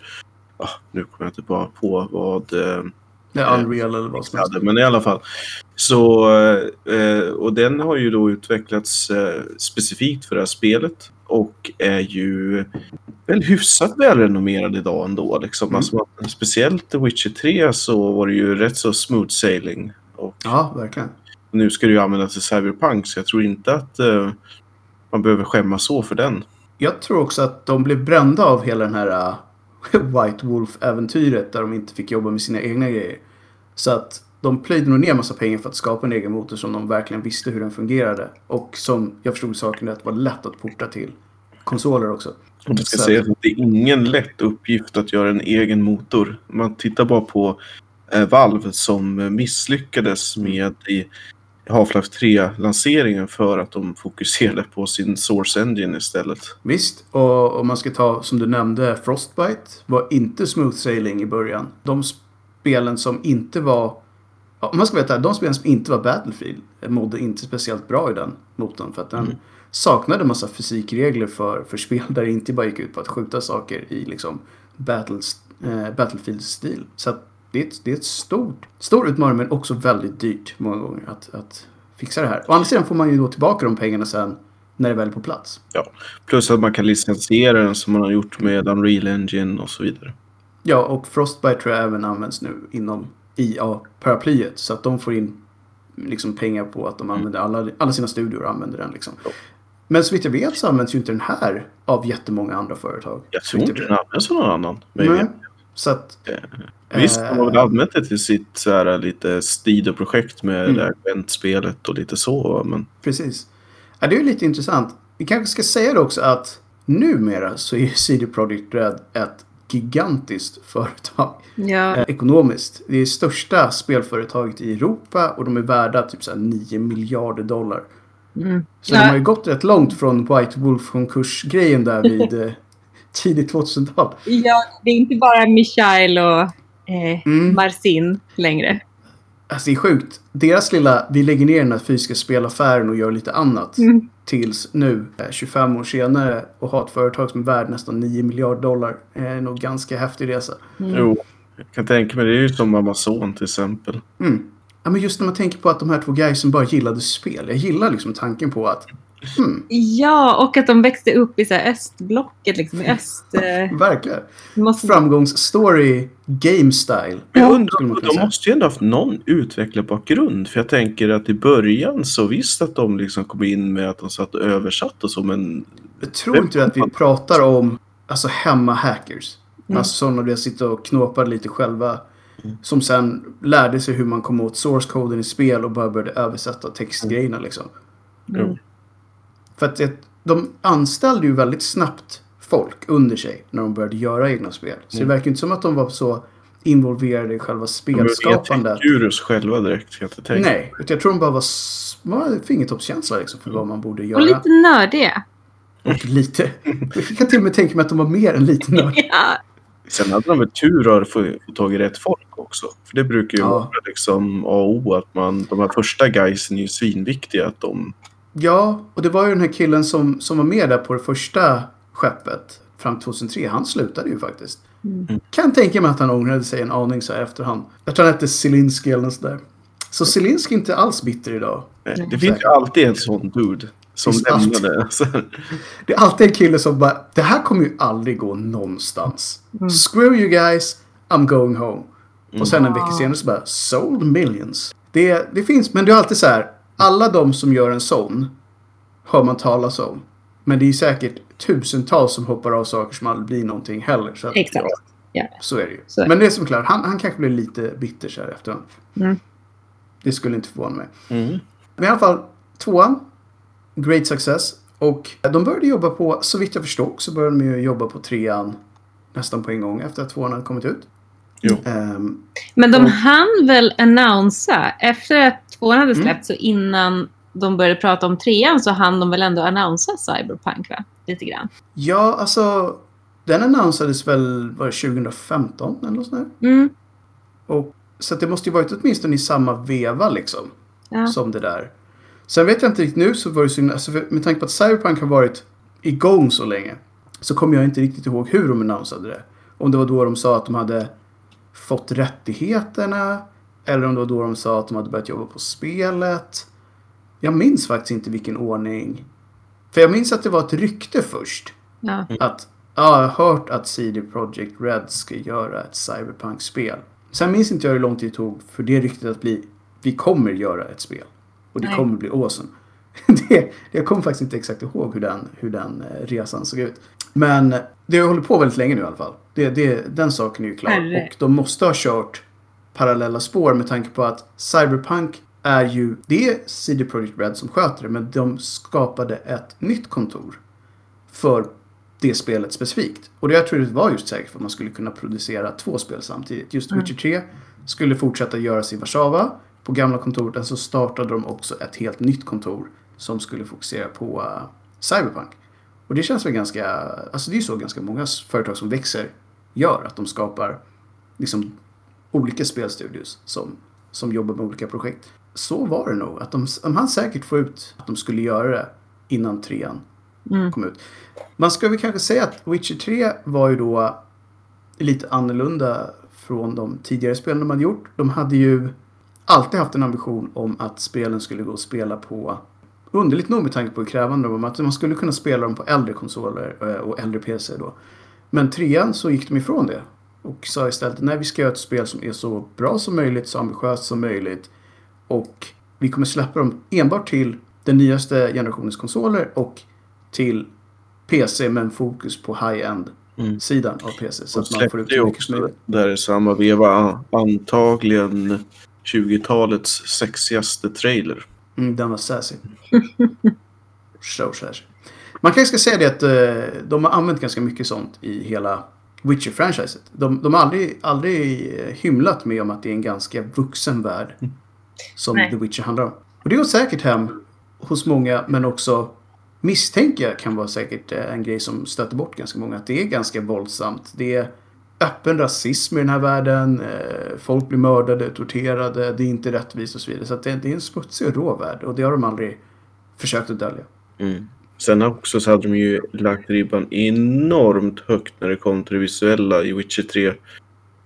Ah, nu kommer jag inte bara på vad... Eh, är Unreal eller vad som helst. men i alla fall. Så, eh, och den har ju då utvecklats eh, specifikt för det här spelet och är ju väl hyfsat välrenommerad idag ändå. Liksom. Mm. Alltså, speciellt The Witcher 3 så var det ju rätt så smooth sailing. Och Ja, verkligen. nu ska det ju användas till Cyberpunk så jag tror inte att eh, man behöver skämmas så för den. Jag tror också att de blev brända av hela den här uh, [LAUGHS] White Wolf-äventyret där de inte fick jobba med sina egna grejer. Så att de plöjde nog ner massa pengar för att skapa en egen motor som de verkligen visste hur den fungerade. Och som jag förstod saken rätt var lätt att porta till konsoler också. Det ska sägas att det är ingen lätt uppgift att göra en egen motor. Man tittar bara på eh, Valve som misslyckades med i Half-Life 3-lanseringen för att de fokuserade på sin Source Engine istället. Visst, och om man ska ta som du nämnde Frostbite var inte smooth sailing i början. De spelen som inte var Ja, om man ska veta, de spelen som inte var Battlefield mådde inte speciellt bra i den motorn. För att den Mm. saknade massa fysikregler för, för spel där det inte bara gick ut på att skjuta saker i liksom battles, eh, Battlefield-stil. Så att det är ett, det är ett stort, stor utmaning men också väldigt dyrt många gånger att, att fixa det här. Å andra sidan får man ju då tillbaka de pengarna sen när det väl är på plats. Plus att man kan licensiera den som man har gjort med Unreal Engine och så vidare. Ja, och Frostbite tror jag även används nu inom IA-paraplyet. Så att de får in liksom pengar på att de använder alla, alla sina studior och använder den. Liksom. Ja. Men så vitt jag vet så används ju inte den här av jättemånga andra företag. Jag tror inte den används av någon annan. Men Nej. Så att... Visst, eh, de har väl använt det till sitt så här, lite Stido-projekt med Mm. det här eventspelet och lite så. Men Precis. Ja, det är ju lite intressant. Vi kanske ska säga det också att numera så är CD Projekt Red ett gigantiskt företag. Ja. eh, ekonomiskt. Det är största spelföretaget i Europa och de är värda typ så här 9 miljarder dollar. Mm. Så Ja. de har ju gått rätt långt från White Wolf-konkurs-grejen där [LAUGHS] vid eh, tidigt 2000-tal. Ja, det är inte bara Michael och eh, Mm. Marcin längre. Alltså det är sjukt. Deras lilla, vi lägger ner den här fysiska spelaffären och gör lite annat. Mm. Tills nu, eh, 25 år senare, och ha ett företag som är värd nästan 9 miljarder dollar. är nog ganska häftig resa. Mm. Jo, jag kan tänka mig. Det är ju som Amazon till exempel. Mm. Ja, men just när man tänker på att de här två guysen bara gillade spel. Jag gillar liksom tanken på att, Ja, och att de växte upp i så här östblocket. Liksom, i öst, eh, [LAUGHS] verkligen. måste... Framgångsstory, game style. Jag man undrar, de måste ju ändå haft någon utvecklarbakgrund. För jag tänker att i början så visst att de liksom kom in med att de satt och översatte och så, men Jag tror inte att vi pratar om alltså, hemma-hackers. Mm. Alltså sådana där sitter och knåpar lite själva. Som sen lärde sig hur man kom åt source-koden i spel och bara började översätta textgrejerna liksom. Mm. För att de anställde ju väldigt snabbt folk under sig när de började göra egna spel. Så Mm. det verkar inte som att de var så involverade i själva de var inga spelskapandet. Gurus själva direkt. Jag inte. Nej, utan jag tror de bara var, hade fingertoppskänsla liksom för vad man borde göra. Och lite nördiga. Och lite. Jag kan till och med tänka mig att de var mer än lite nördiga. [LAUGHS] Ja. Sen hade de väl tur att få, få tag i rätt folk också. För det brukar ju Ja. vara liksom A och O att man, de här första guysen är ju svinviktiga. Att de, Ja, och det var ju den här killen som, som var med där på det första skeppet fram till 2003. Han slutade ju faktiskt. Mm. Kan tänka mig att han ångrade sig en aning så här efterhand. Jag tror han hette Zelinsky eller något sådär. Så Zelinsky är inte alls bitter idag. nej, det finns ju alltid en sån dude som alltid. lämnade. Så, [LAUGHS] Det är alltid en kille som bara, det här kommer ju aldrig gå någonstans. Mm. Screw you guys, I'm going home. Och sen en vecka Ah. senare så bara, sold millions. Det, det finns, men det är alltid så här, alla de som gör en sån hör man talas om. Men det är säkert tusentals som hoppar av saker som aldrig blir någonting heller. Så, att, Exakt. Ja. så är det ju. Så. Men det är som klart, han, han kanske blir lite bitter så här efterhand. Mm. Det skulle inte förvåna mig. mm. Men i alla fall, tvåan. Great success. Och de började jobba på, så vitt jag förstår, så började de ju jobba på trean nästan på en gång efter att tvåan hade kommit ut. Jo. Ehm, Men de Och- hann väl annonsa efter att tvåan hade Mm. släppts och innan de började prata om trean så hann de väl ändå annonsa Cyberpunk va? Lite grann. ja, alltså. Den annonsades väl, var det 2015 eller något sånt där? Mm. Och, så det måste ju varit åtminstone i samma veva liksom. Ja. Som det där. Sen vet jag inte riktigt nu så var det så, alltså med tanke på att Cyberpunk har varit igång så länge. Så kommer jag inte riktigt ihåg hur de annonsade det. Om det var då de sa att de hade fått rättigheterna. Eller om det var då de sa att de hade börjat jobba på spelet. Jag minns faktiskt inte vilken ordning. För jag minns att det var ett rykte först. Ja. Att ja, jag har hört att CD Projekt Red ska göra ett Cyberpunk-spel. Sen minns inte jag hur lång tid det tog för det ryktet att bli vi kommer göra ett spel. Och det Nej. kommer bli awesome. [LAUGHS] det, jag kommer faktiskt inte exakt ihåg hur den, hur den eh, resan såg ut. Men det har hållit på väldigt länge nu i alla fall. Det, det, den saken är ju klar. Herre. Och de måste ha kört parallella spår med tanke på att Cyberpunk är ju, det är CD Projekt Red som sköter det, men de skapade ett nytt kontor för det spelet specifikt. Och det jag tror det var just säkert för att man skulle kunna producera två spel samtidigt. Just Mm. Witcher 3 skulle fortsätta göras i Warszawa på gamla kontoret. Så startade de också ett helt nytt kontor som skulle fokusera på uh, Cyberpunk. Och det känns väl ganska, alltså det är ju så ganska många företag som växer gör. Att de skapar liksom olika spelstudios som, som jobbar med olika projekt. Så var det nog. Att de, de hann säkert få ut att de skulle göra det innan trean Mm. kom ut. Man ska väl kanske säga att Witcher 3 var ju då lite annorlunda från de tidigare spelen de hade gjort. De hade ju alltid haft en ambition om att spelen skulle gå att spela på Underligt nog med tanke på hur krävande de var, att man skulle kunna spela dem på äldre konsoler eh, och äldre PC då. Men trean så gick de ifrån det. Och sa istället nej vi ska göra ett spel som är så bra som möjligt, så ambitiöst som möjligt. Och vi kommer släppa dem enbart till den nyaste generationens konsoler och till PC med en fokus på high-end Mm. sidan av PC. Så De att man får ut så mycket som möjligt. där i samma veva antagligen 20-talets sexigaste trailer. Mm, den var sassy. [LAUGHS] so sassy. Man kanske ska säga det att eh, de har använt ganska mycket sånt i hela Witcher-franchiset. De, de har aldrig, aldrig hymlat med om att det är en ganska vuxen värld som Nej. The Witcher handlar om. Och det går säkert hem hos många, men också misstänker jag kan vara säkert eh, en grej som stöter bort ganska många. Att det är ganska våldsamt. Det är öppen rasism i den här världen. eh, Folk blir mördade, torterade. Det är inte rättvist och så vidare. Så att det, det är en smutsig och rå värld. Och det har de aldrig försökt att dölja. Mm. Sen också så hade de ju lagt ribban enormt högt när det kom till det visuella i Witcher 3. Eh,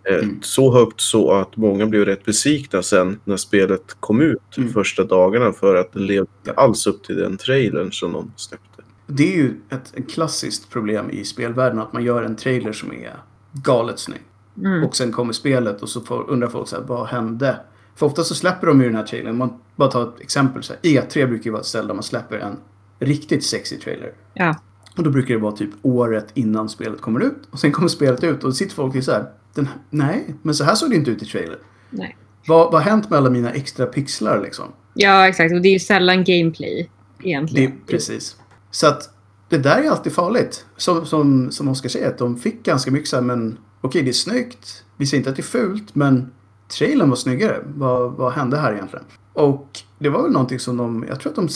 Mm. Så högt så att många blev rätt besvikna sen när spelet kom ut Mm. första dagarna för att det levde inte alls upp till den trailern som de släppte. Det är ju ett, ett klassiskt problem i spelvärlden. Att man gör en trailer som är galet snygg. Mm. Och sen kommer spelet och så får, undrar folk så här, vad hände? För ofta så släpper de ju den här trailern. Man bara tar ett exempel. Så här, E3 brukar ju vara ett ställe där man släpper en riktigt sexy trailer. Ja. Och då brukar det vara typ året innan spelet kommer ut. Och sen kommer spelet ut och då sitter folk och så här, den, nej, men så här såg det inte ut i trailern. Nej. Vad, har hänt med alla mina extra pixlar liksom? ja, exakt. Och det är ju sällan gameplay Det, egentligen. precis. Så att det där är alltid farligt. Som, som, som Oskar säger, att de fick ganska mycket så här, men okej det är snyggt. Vi säger inte att det är fult, men trailern var snyggare. Vad, vad hände här egentligen? Och det var väl någonting som de, jag tror att de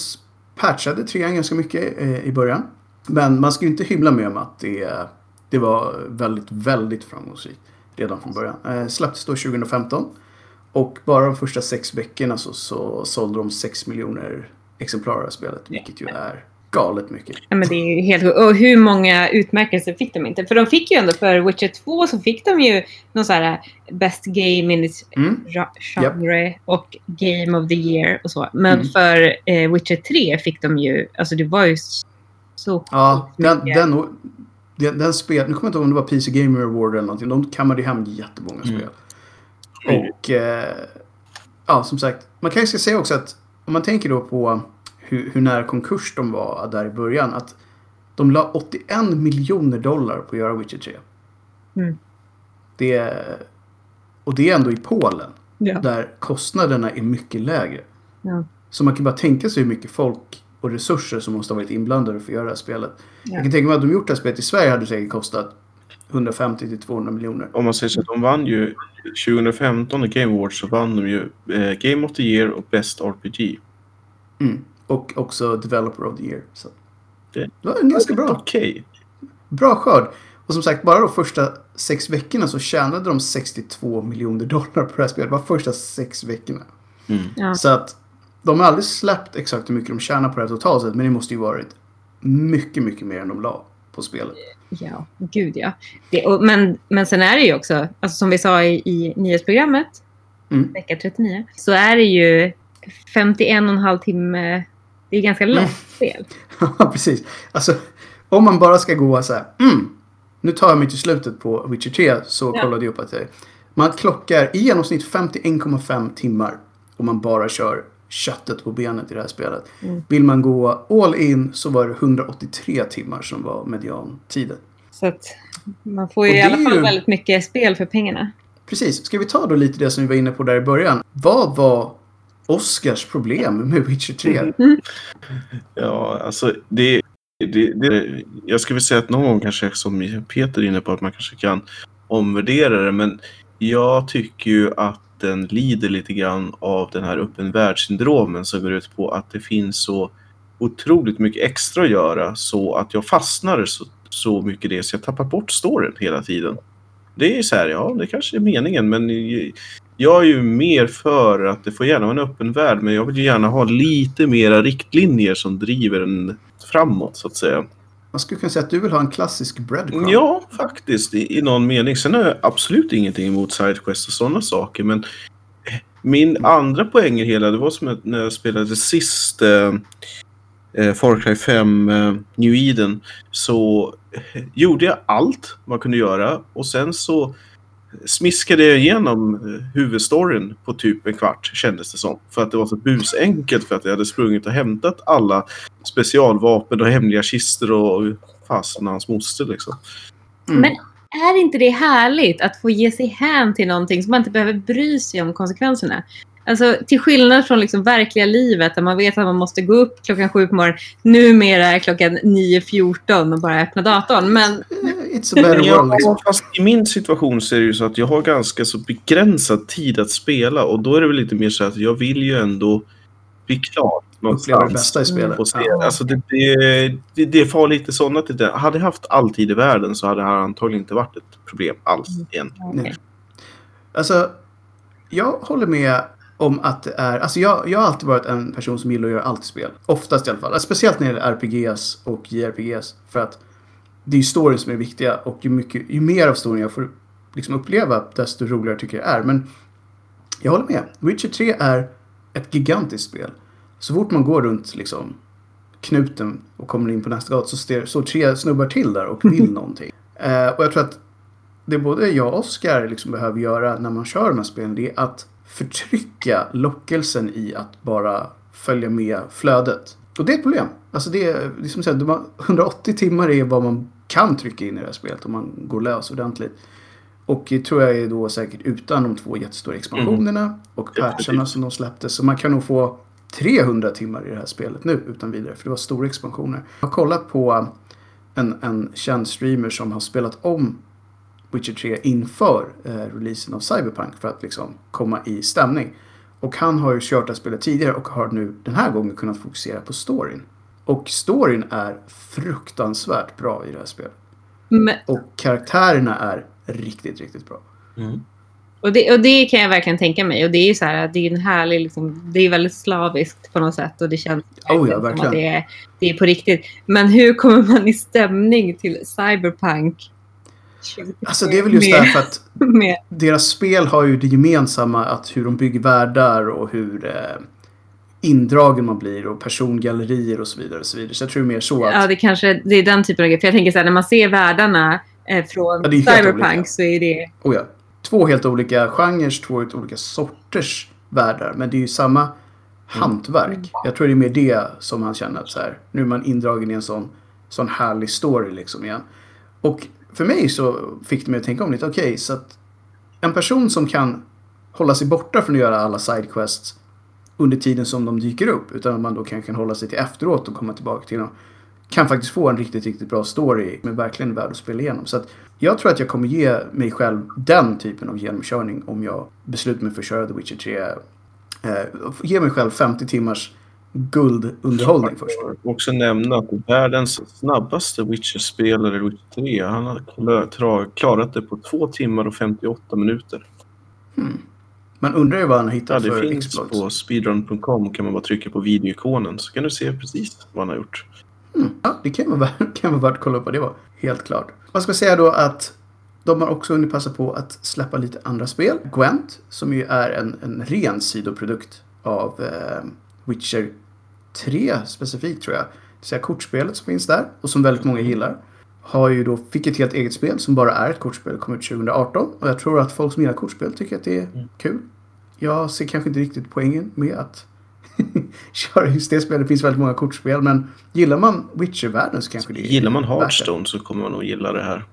patchade trean ganska mycket eh, i början. Men man ska ju inte hymla med om att det, det var väldigt, väldigt framgångsrikt redan från början. Eh, släpptes då 2015. Och bara de första sex veckorna så, så sålde de 6 miljoner exemplar av spelet. Vilket ju är galet mycket. Ja, men det är ju helt. Och hur många utmärkelser fick de inte? För de fick ju ändå för Witcher 2 så fick de ju någon så här Best Game in its Mm. genre och Game of the Year och så. Men Mm. för eh, Witcher 3 fick de ju, alltså det var ju så Ja, den, den, den, den spel, nu kommer jag inte ihåg om det var PC Gamer Award eller någonting. De kammade hem jättemånga Mm. spel. Och eh, ja, som sagt, man kanske ska säga också att om man tänker då på hur, hur nära konkurs de var där i början. Att de la 81 miljoner dollar på att göra Witcher 3. Mm. Det, och det är ändå i Polen. Ja. Där kostnaderna är mycket lägre. Ja. Så man kan bara tänka sig hur mycket folk och resurser som måste ha varit inblandade för att göra det här spelet. Ja. Jag kan tänka mig att de gjort det här spelet i Sverige hade det säkert kostat 150 till 200 miljoner. Om man säger så att de vann ju 2015 i Game Awards så vann de ju eh, Game of the Year och Best RPG. Mm. Och också Developer of the Year. Så Det- det var en ganska bra, Okej. bra skörd. Och som sagt, bara de första sex veckorna så tjänade de 62 miljoner dollar på det här spelet. Bara första sex veckorna. Mm. Ja. Så att de har aldrig släppt exakt hur mycket de tjänar på det här totalt sett. Men det måste ju varit mycket, mycket mer än de la på spelet. Ja, gud ja. Det, och, men, men sen är det ju också, alltså som vi sa i, i nyhetsprogrammet, Mm. vecka 39, så är det ju 51 och en halv timme. Det är ganska långt Mm. spel. [LAUGHS] Ja, precis. Alltså, om man bara ska gå så här. Mm, nu tar jag mig till slutet på Witcher 3 så Ja. kollade jag upp att det, man klockar i genomsnitt 51,5 timmar om man bara kör köttet på benet i det här spelet. Mm. Vill man gå all in så var det 183 timmar som var mediantiden. Så att man får ju i alla fall ju- väldigt mycket spel för pengarna. Precis. Ska vi ta då lite det som vi var inne på där i början. Vad var Oscars problem med Witcher 3? Ja, alltså det, det, det... Jag skulle vilja säga att någon gång kanske, som Peter är inne på, att man kanske kan omvärdera det. Men jag tycker ju att den lider lite grann av den här öppen världssyndromen som går ut på att det finns så otroligt mycket extra att göra så att jag fastnar så, så mycket det så jag tappar bort storyn hela tiden. Det är ju så här, ja, det kanske är meningen, men jag är ju mer för att det får gärna vara en öppen värld, men jag vill ju gärna ha lite mera riktlinjer som driver en framåt, så att säga. Man skulle kunna säga att du vill ha en klassisk breadcrumb. Ja, faktiskt, i, i någon mening. Sen har jag absolut ingenting emot Sidequest och sådana saker, men min andra poäng i hela, det var som när jag spelade sist eh, eh, Far Cry 5 eh, New Eden, så eh, gjorde jag allt man kunde göra och sen så smiskade jag igenom eh, huvudstoryn på typ en kvart, kändes det som. För att det var så busenkelt för att jag hade sprungit och hämtat alla specialvapen och hemliga kistor och fasen hans moster liksom. Mm. Men är inte det härligt att få ge sig hän till någonting som man inte behöver bry sig om konsekvenserna? Alltså till skillnad från liksom verkliga livet där man vet att man måste gå upp klockan sju på morgonen. Numera är klockan 9.14 och bara öppna datorn. Men It's a better world. Liksom. Fast i min situation så är det ju så att jag har ganska så begränsad tid att spela och då är det väl lite mer så att jag vill ju ändå bli klar. uppleva det bästa i spelet. Och se, Ja. alltså det, det, det, får lite sådana till det. Hade jag haft all tid i världen så hade det här antagligen inte varit ett problem alls igen. Okej. Alltså, jag håller med om att det är... Alltså jag, jag har alltid varit en person som gillar att göra allt i spel. Oftast i alla fall. Alltså, Speciellt när det gäller RPGs och JRPGs. För att det är ju storyn som är viktiga och ju, mycket, ju mer av storyn jag får liksom uppleva desto roligare tycker jag det är. Men jag håller med. Witcher 3 är ett gigantiskt spel. Så fort man går runt liksom knuten och kommer in på nästa gata så står tre snubbar till där och vill [LAUGHS] någonting. Eh, och jag tror att det både jag och Oskar liksom behöver göra när man kör de här spelen det är att förtrycka lockelsen i att bara följa med flödet. Och det är ett problem. Alltså det är, det är som de har 180 timmar är vad man kan trycka in i det här spelet om man går lös ordentligt. Och det tror jag är då säkert utan de två jättestora expansionerna och patcharna som de släppte. Så man kan nog få 300 timmar i det här spelet nu utan vidare. För det var stora expansioner. Jag har kollat på en, en känd streamer som har spelat om Witcher 3 inför eh, releasen av Cyberpunk för att liksom komma i stämning. Och han har ju kört det här spelet tidigare och har nu den här gången kunnat fokusera på storyn. Och storyn är fruktansvärt bra i det här spelet. Men, Och karaktärerna är riktigt, riktigt bra. Mm. och, det, och det kan jag verkligen tänka mig. Och det är ju så här, det är en härlig, liksom, det är väldigt slaviskt på något sätt. Och det känns Oh ja, som verkligen. att det är, det är på riktigt. Men hur kommer man i stämning till Cyberpunk? 20 Alltså det är väl just med, därför att [LAUGHS] med, deras spel har ju det gemensamma att hur de bygger världar och hur eh, indragen man blir och persongallerier och så vidare. Och så, vidare. så jag tror mer så att... Ja, det kanske det är den typen av grej. För jag tänker så här, när man ser världarna eh, från Ja, Cyberpunk olika. så är det... Oh ja. Två helt olika genrer, två helt olika sorters världar. Men det är ju samma hantverk. Jag tror det är mer det som han känner att så här, nu är man indragen i en sån, sån härlig story liksom igen. Och för mig så fick det mig att tänka om lite. Okej, så att en person som kan hålla sig borta från att göra alla sidequests under tiden som de dyker upp. Utan att man då kan, kan hålla sig till efteråt och komma tillbaka till dem. Kan faktiskt få en riktigt, riktigt bra story. Men verkligen värd att spela igenom. Så att jag tror att jag kommer ge mig själv den typen av genomkörning om jag beslutar mig för att köra The Witcher 3. Eh, ge mig själv 50 timmars guldunderhållning först. Jag vill också nämna att världens snabbaste Witcher-spelare, Witcher 3, han har klarat det på 2 timmar och 58 minuter. Man undrar ju vad han har Ja, hittat det för finns exploits. på speedrun.com kan man bara trycka på videoikonen så kan du se precis vad han har gjort. Mm. Ja, det kan vara, [LAUGHS] kan vara värt att kolla upp vad det var. Helt klart. Man ska säga då att de har också hunnit passa på att släppa lite andra spel. Gwent, som ju är en, en ren sidoprodukt av eh, Witcher 3 specifikt tror jag. Det vill säga kortspelet som finns där och som väldigt många gillar. Har ju då, fick ett helt eget spel som bara är ett kortspel. kom ut 2018. Och jag tror att folk som gillar kortspel tycker att det är kul. Jag ser kanske inte riktigt poängen med att [LAUGHS] köra just det spelet. Det finns väldigt många kortspel. Men gillar man Witcher-världen så kanske det är Gillar man. Hearthstone så kommer man nog gilla det här.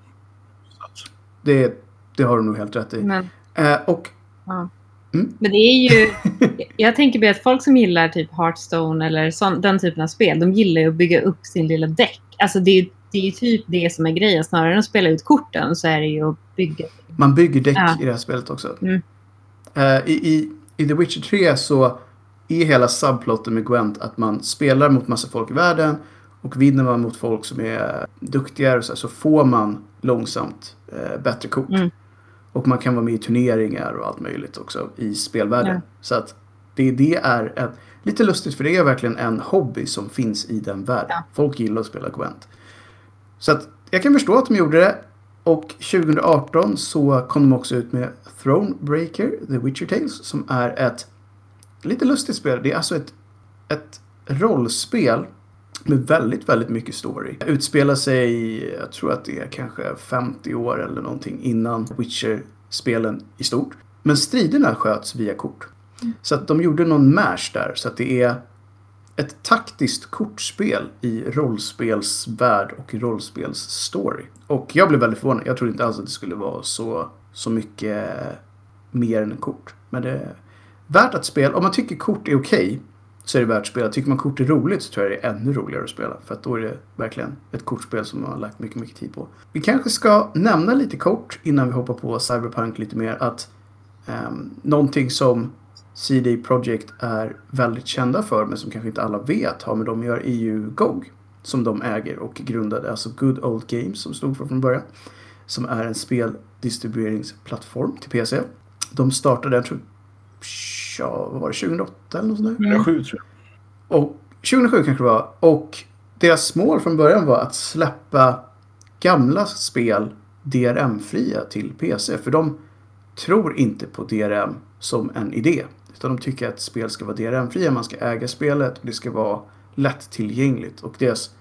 Så Det, det har du nog helt rätt i. Men, Eh, och ja. Mm. men det är ju... [LAUGHS] Jag tänker på att folk som gillar typ Hearthstone eller sån, den typen av spel, de gillar ju att bygga upp sin lilla däck. Alltså det är, det är ju typ det som är grejen. Snarare än att spela ut korten så är det ju att bygga. man bygger däck Ja. i det här spelet också. Mm. Eh, i, i, I The Witcher 3 så är hela subplotten med Gwent att man spelar mot massa folk i världen och vinner man mot folk som är duktigare så, så får man långsamt eh, bättre kort. Mm. Och man kan vara med i turneringar och allt möjligt också i spelvärlden. Ja. Så att det, det är ett, lite lustigt för det är verkligen en hobby som finns i den världen. Ja. Folk gillar att spela Gwent. Så att jag kan förstå att de gjorde det. Och 2018 så kom de också ut med Thronebreaker, The Witcher Tales, som är ett lite lustigt spel. Det är alltså ett, ett rollspel med väldigt, väldigt mycket story. Det utspelar sig, jag tror att det är kanske 50 år eller någonting innan Witcher-spelen i stort. Men striderna sköts via kort. Så att de gjorde någon mash där, så att det är ett taktiskt kortspel i rollspelsvärld och rollspelsstory. Och jag blev väldigt förvånad. Jag trodde inte alls att det skulle vara så, så mycket mer än kort. Men det är värt att spela. Om man tycker kort är okej så är det värt att spela. Tycker man kort är roligt så tror jag det är ännu roligare att spela. För att då är det verkligen ett kortspel som man har lagt mycket, mycket tid på. Vi kanske ska nämna lite kort innan vi hoppar på Cyberpunk lite mer att um, någonting som CD Projekt är väldigt kända för, men som kanske inte alla vet, har med dem att göra, ju GOG. Som de äger och grundade, alltså Good Old Games som stod för från början. Som är en speldistribueringsplattform till PC. De startade, jag tror, ja, vad var det, 2008 eller något sånt där? 107 tror jag. Och 2007 kanske det var. Och deras mål från början var att släppa gamla spel DRM-fria till PC. För de tror inte på DRM som en idé. Utan de tycker att spel ska vara DRM-fria, man ska äga spelet och det ska vara lättillgängligt. Och deras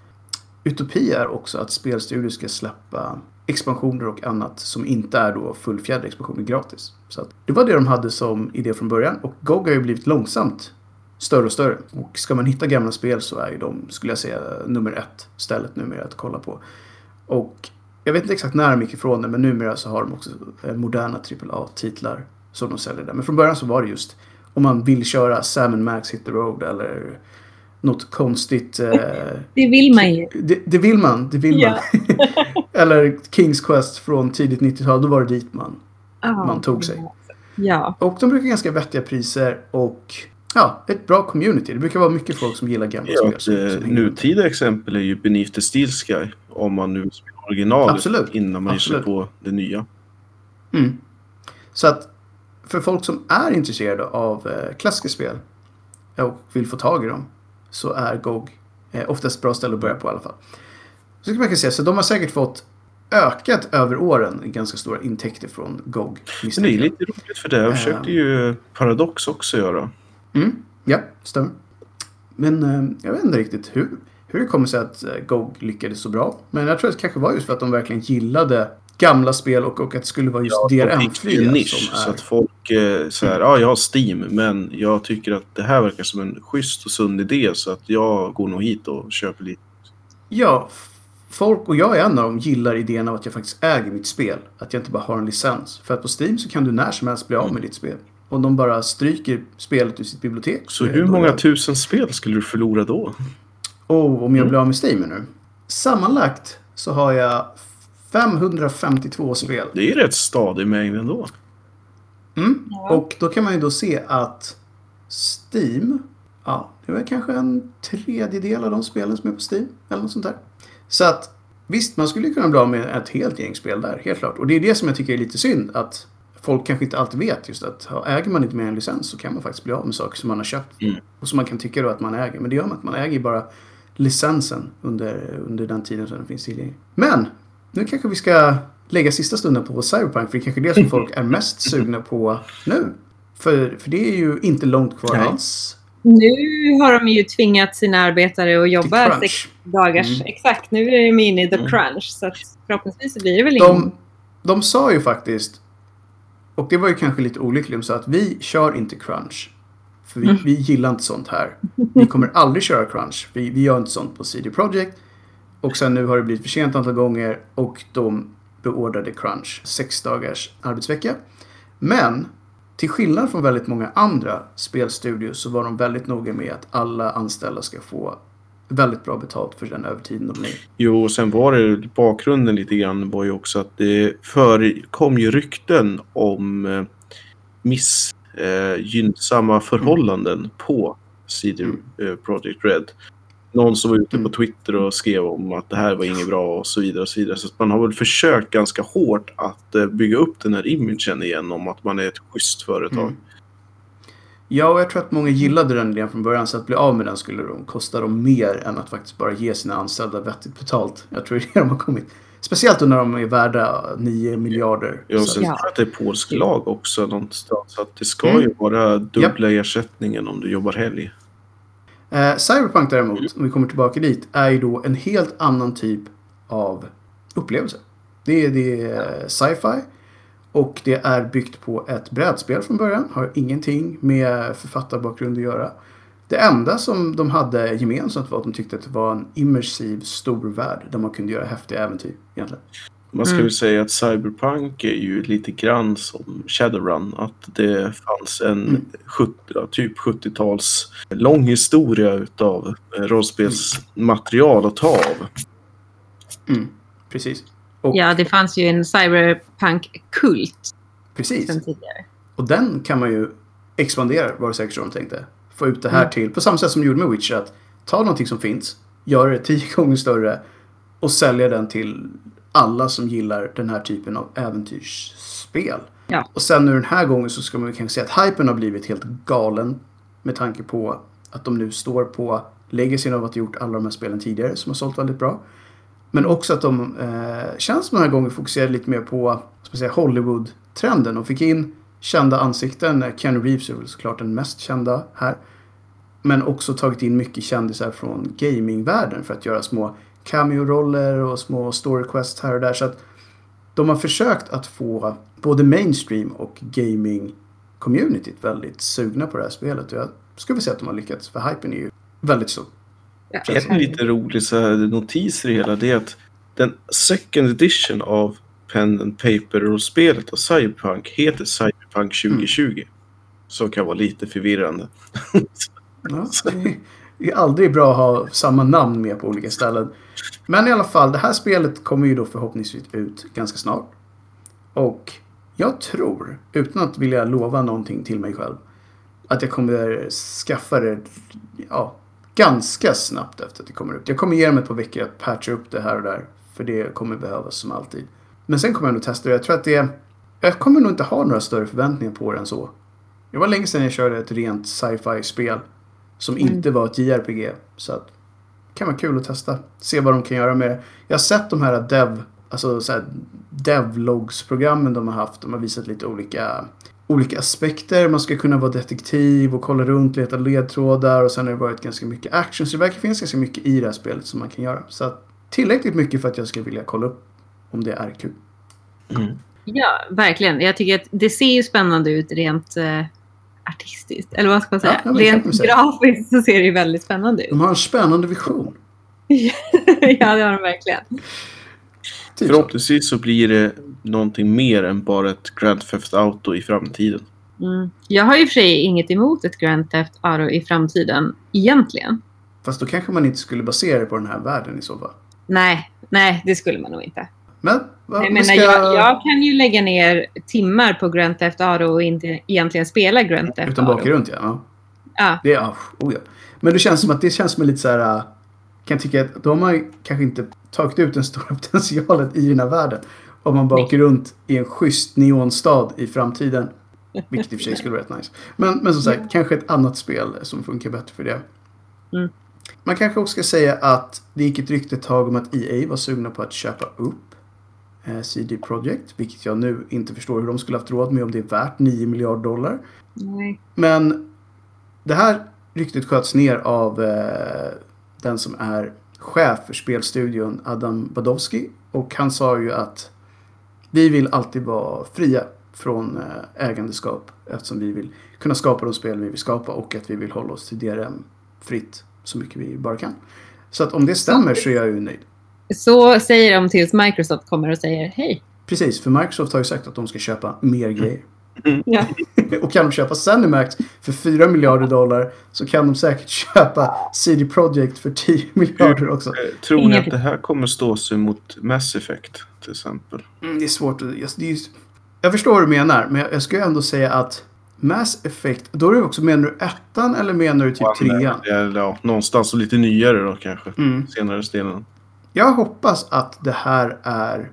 utopi är också att spelstudior ska släppa expansioner och annat som inte är då fullfjädrade expansioner gratis. Så att det var det de hade som idé från början och GOG har ju blivit långsamt större och större. Och ska man hitta gamla spel så är ju de, skulle jag säga, nummer ett stället numera att kolla på. Och jag vet inte exakt när de gick ifrån det, men numera så har de också eh, moderna AAA-titlar som de säljer där. Men från början så var det just om man vill köra Sam Max Hit the Road eller något konstigt. Eh, Det vill man ju. det, det vill man, det vill Ja. man. [LAUGHS] eller Kings Quest från tidigt 90-tal, då var det dit man. Ja. Man tog sig. Ja. Och de brukar ganska vettiga priser och ja, ett bra community. Det brukar vara mycket folk som gillar gamla Ja, spel. ett eh, nutida exempel är ju Beneath the Steel Sky. Om man nu spelar originalet Absolut. innan man ger sig Absolut. på det nya. Mm. Så att för folk som är intresserade av eh, klassiska spel och vill få tag i dem så är GOG eh, oftast ett bra ställe att börja på i alla fall. Så kan man kan säga, så de har säkert fått ökat över åren ganska stora intäkter från GOG. Men det är jag. lite roligt för det Eh. försökte ju Paradox också göra. Mm, ja, stämmer. Men eh, jag vet inte riktigt hur, hur det kommer sig att GOG lyckades så bra. Men jag tror att det kanske var just för att de verkligen gillade gamla spel och, och att det skulle vara just Ja, DRM-fria en nisch som så är... att folk eh, här, ja jag har Steam men jag tycker att det här verkar som en schysst och sund idé så att jag går nog hit och köper lite. Ja, folk och jag är en av dem gillar idén av att jag faktiskt äger mitt spel. Att jag inte bara har en licens. För att på Steam så kan du när som helst bli av med ditt spel. Om de bara stryker spelet ur sitt bibliotek. Så är hur många det- tusen spel skulle du förlora då? Oh, om jag Mm. blir av med Steam nu. Sammanlagt så har jag 552 spel. Det är rätt stadig mängd ändå. Mm. Ja. Och då kan man ju då se att Steam, ja, det var kanske en tredjedel av de spelen som är på Steam. Eller något sånt där. Så att visst, man skulle kunna bli av med ett helt gäng spel där, helt klart. Och det är det som jag tycker är lite synd. Att folk kanske inte alltid vet just att äger man inte med en licens så kan man faktiskt bli av med saker som man har köpt. Mm. Och som man kan tycka då att man äger. Men det gör man inte. Man äger ju bara licensen under, under den tiden som den finns tillgänglig. Men nu kanske vi ska lägga sista stunden på Cyberpunk. För det är kanske det som folk är mest sugna på nu. För, för det är ju inte långt kvar Nej. alls. Nu har de ju tvingat sina arbetare att jobba sex dagars. Mm. Exakt, nu är de inne i the Mm. crunch. Så att förhoppningsvis så blir det väl ingen... De, de sa ju faktiskt, och det var ju kanske lite olyckligt, de sa att vi kör inte crunch. För vi, Mm. vi gillar inte sånt här. Vi kommer aldrig köra crunch. Vi, vi gör inte sånt på CD Projekt. Och sen nu har det blivit för sent antal gånger och de beordrade crunch. Sex dagars arbetsvecka. Men till skillnad från väldigt många andra spelstudios så var de väldigt noga med att alla anställda ska få väldigt bra betalt för den övertiden de lägger. Jo, och sen var det bakgrunden lite grann var ju också att det förekom ju rykten om eh, missgynnsamma förhållanden på CD Mm. eh, Projekt Red. Någon som var ute Mm. på Twitter och skrev om att det här var inget bra och så vidare. Och så vidare. Så att man har väl försökt ganska hårt att eh, bygga upp den här imagen igen om att man är ett schysst företag. Mm. Ja, och jag tror att många gillade den idén från början. Så att bli av med den skulle de kosta dem mer än att faktiskt bara ge sina anställda vettigt betalt. Jag tror [LAUGHS] det är det de har kommit. Speciellt när de är värda 9 miljarder. Ja, och sen tror jag att det är polsk lag också någonstans. Så att det ska Mm. ju vara dubbla ersättningen om du jobbar helg. Eh, Cyberpunk däremot, om vi kommer tillbaka dit, är ju då en helt annan typ av upplevelse. Det är, det är sci-fi och det är byggt på ett brädspel från början. Har ingenting med författarbakgrund att göra. Det enda som de hade gemensamt var att de tyckte att det var en immersiv stor värld där man kunde göra häftiga äventyr egentligen. Man ska Mm. väl säga att Cyberpunk är ju lite grann som Shadowrun. Att det fanns en Mm. 70, ja, typ 70-tals lång historia utav eh, rollspelsmaterial att ta av. Mm, precis. Och, Ja, det fanns ju en cyberpunk-kult precis. sen tidigare. Och den kan man ju expandera var det säkert de tänkte. Få ut det här Mm. till, på samma sätt som de gjorde med Witcher. Att ta någonting som finns, göra det tio [LAUGHS] gånger större och sälja den till alla som gillar den här typen av äventyrsspel. Ja. Och sen nu den här gången så ska man kanske säga att hypen har blivit helt galen. Med tanke på att de nu står på legacyn av att ha gjort alla de här spelen tidigare som har sålt väldigt bra. Men också att de eh, känns den här gången fokuserade lite mer på Hollywood-trenden. De fick in kända ansikten. Eh, Keanu Reeves är väl såklart den mest kända här. Men också tagit in mycket kändisar från gamingvärlden för att göra små cameo-roller och små story quests här och där. Så att de har försökt att få både mainstream och gaming-communityt väldigt sugna på det här spelet. Och jag skulle säga att de har lyckats, för hypen är ju väldigt stor. Ja, En lite rolig så här, notis i det hela det är att den second edition av Pen and Paper-spelet och Cyberpunk heter Cyberpunk 2020. Som kan vara lite förvirrande. Ja, det är aldrig bra att ha samma namn med på olika ställen. Men i alla fall, det här spelet kommer ju då förhoppningsvis ut ganska snart. Och jag tror, utan att vilja lova någonting till mig själv, att jag kommer skaffa det ja, ganska snabbt efter att det kommer ut. Jag kommer ge dem ett par veckor att patcha upp det här och där. För det kommer behövas som alltid. Men sen kommer jag nog testa det. Jag tror att det... Jag kommer nog inte ha några större förväntningar på det än så. Det var länge sedan jag körde ett rent sci-fi spel. Som inte var ett JRPG. Så att, kan vara kul att testa. Se vad de kan göra med det. Jag har sett de här dev, alltså så här devlogs-programmen de har haft. De har visat lite olika, olika aspekter. Man ska kunna vara detektiv och kolla runt, leta ledtrådar. Och sen har det varit ganska mycket action. Så det verkar finnas ganska mycket i det här spelet som man kan göra. Så att, tillräckligt mycket för att jag ska vilja kolla upp om det är kul. Ja, verkligen. Jag tycker att det ser ju spännande ut rent eh, artistiskt. Eller vad ska man säga? Ja, rent grafiskt så ser det ju väldigt spännande ut. De har en spännande vision. [LAUGHS] ja, det har de verkligen. Typ. Förhoppningsvis så blir det någonting mer än bara ett Grand Theft Auto i framtiden. Mm. Jag har och för sig inget emot ett Grand Theft Auto i framtiden, egentligen. Fast då kanske man inte skulle basera det på den här världen i så fall. Nej, nej, det skulle man nog inte. Men, vad, Jag, menar, ska... jag, jag kan ju lägga ner timmar på Grand Theft Auto och inte egentligen spela Grand Theft Utan runt ja. ja. Ja, Det, ja, oh ja. Men det känns som att det känns som lite så här... äh, Kan tycka att de har kanske inte tagit ut den stora [LAUGHS] potentialen i den här världen. Om man bara Nej. åker runt i en schysst neonstad i framtiden. Vilket i och för sig skulle vara rätt nice. Men, men som sagt, kanske ett annat spel som funkar bättre för det. Mm. Man kanske också ska säga att det gick ett rykte ett tag om att EA var sugna på att köpa upp CD Projekt. Vilket jag nu inte förstår hur de skulle haft råd med om det är värt 9 miljarder dollar. nej. Men det här ryktet sköts ner av eh, den som är chef för spelstudion, Adam Badowski. Och han sa ju att vi vill alltid vara fria från eh, ägandeskap eftersom vi vill kunna skapa de spel vi vill skapa och att vi vill hålla oss till DRM fritt så mycket vi bara kan. Så att om det stämmer så är jag ju nöjd. Så säger de tills Microsoft kommer och säger hej. Precis, för Microsoft har ju sagt att de ska köpa mer grejer. Ja. [LAUGHS] Och kan de köpa Zenimax för 4 miljarder dollar så kan de säkert [LAUGHS] köpa CD Projekt för 10 miljarder också. Eh, Tror ni att det här kommer stå sig mot Mass Effect till exempel? Mm, det är svårt att... Jag, det är, jag förstår vad du menar, men jag, jag skulle ändå säga att Mass Effect... Då är det också, menar du ettan eller menar du typ trean? Ja, någonstans och lite nyare då kanske. Mm. Senare stenen. Jag hoppas att det här är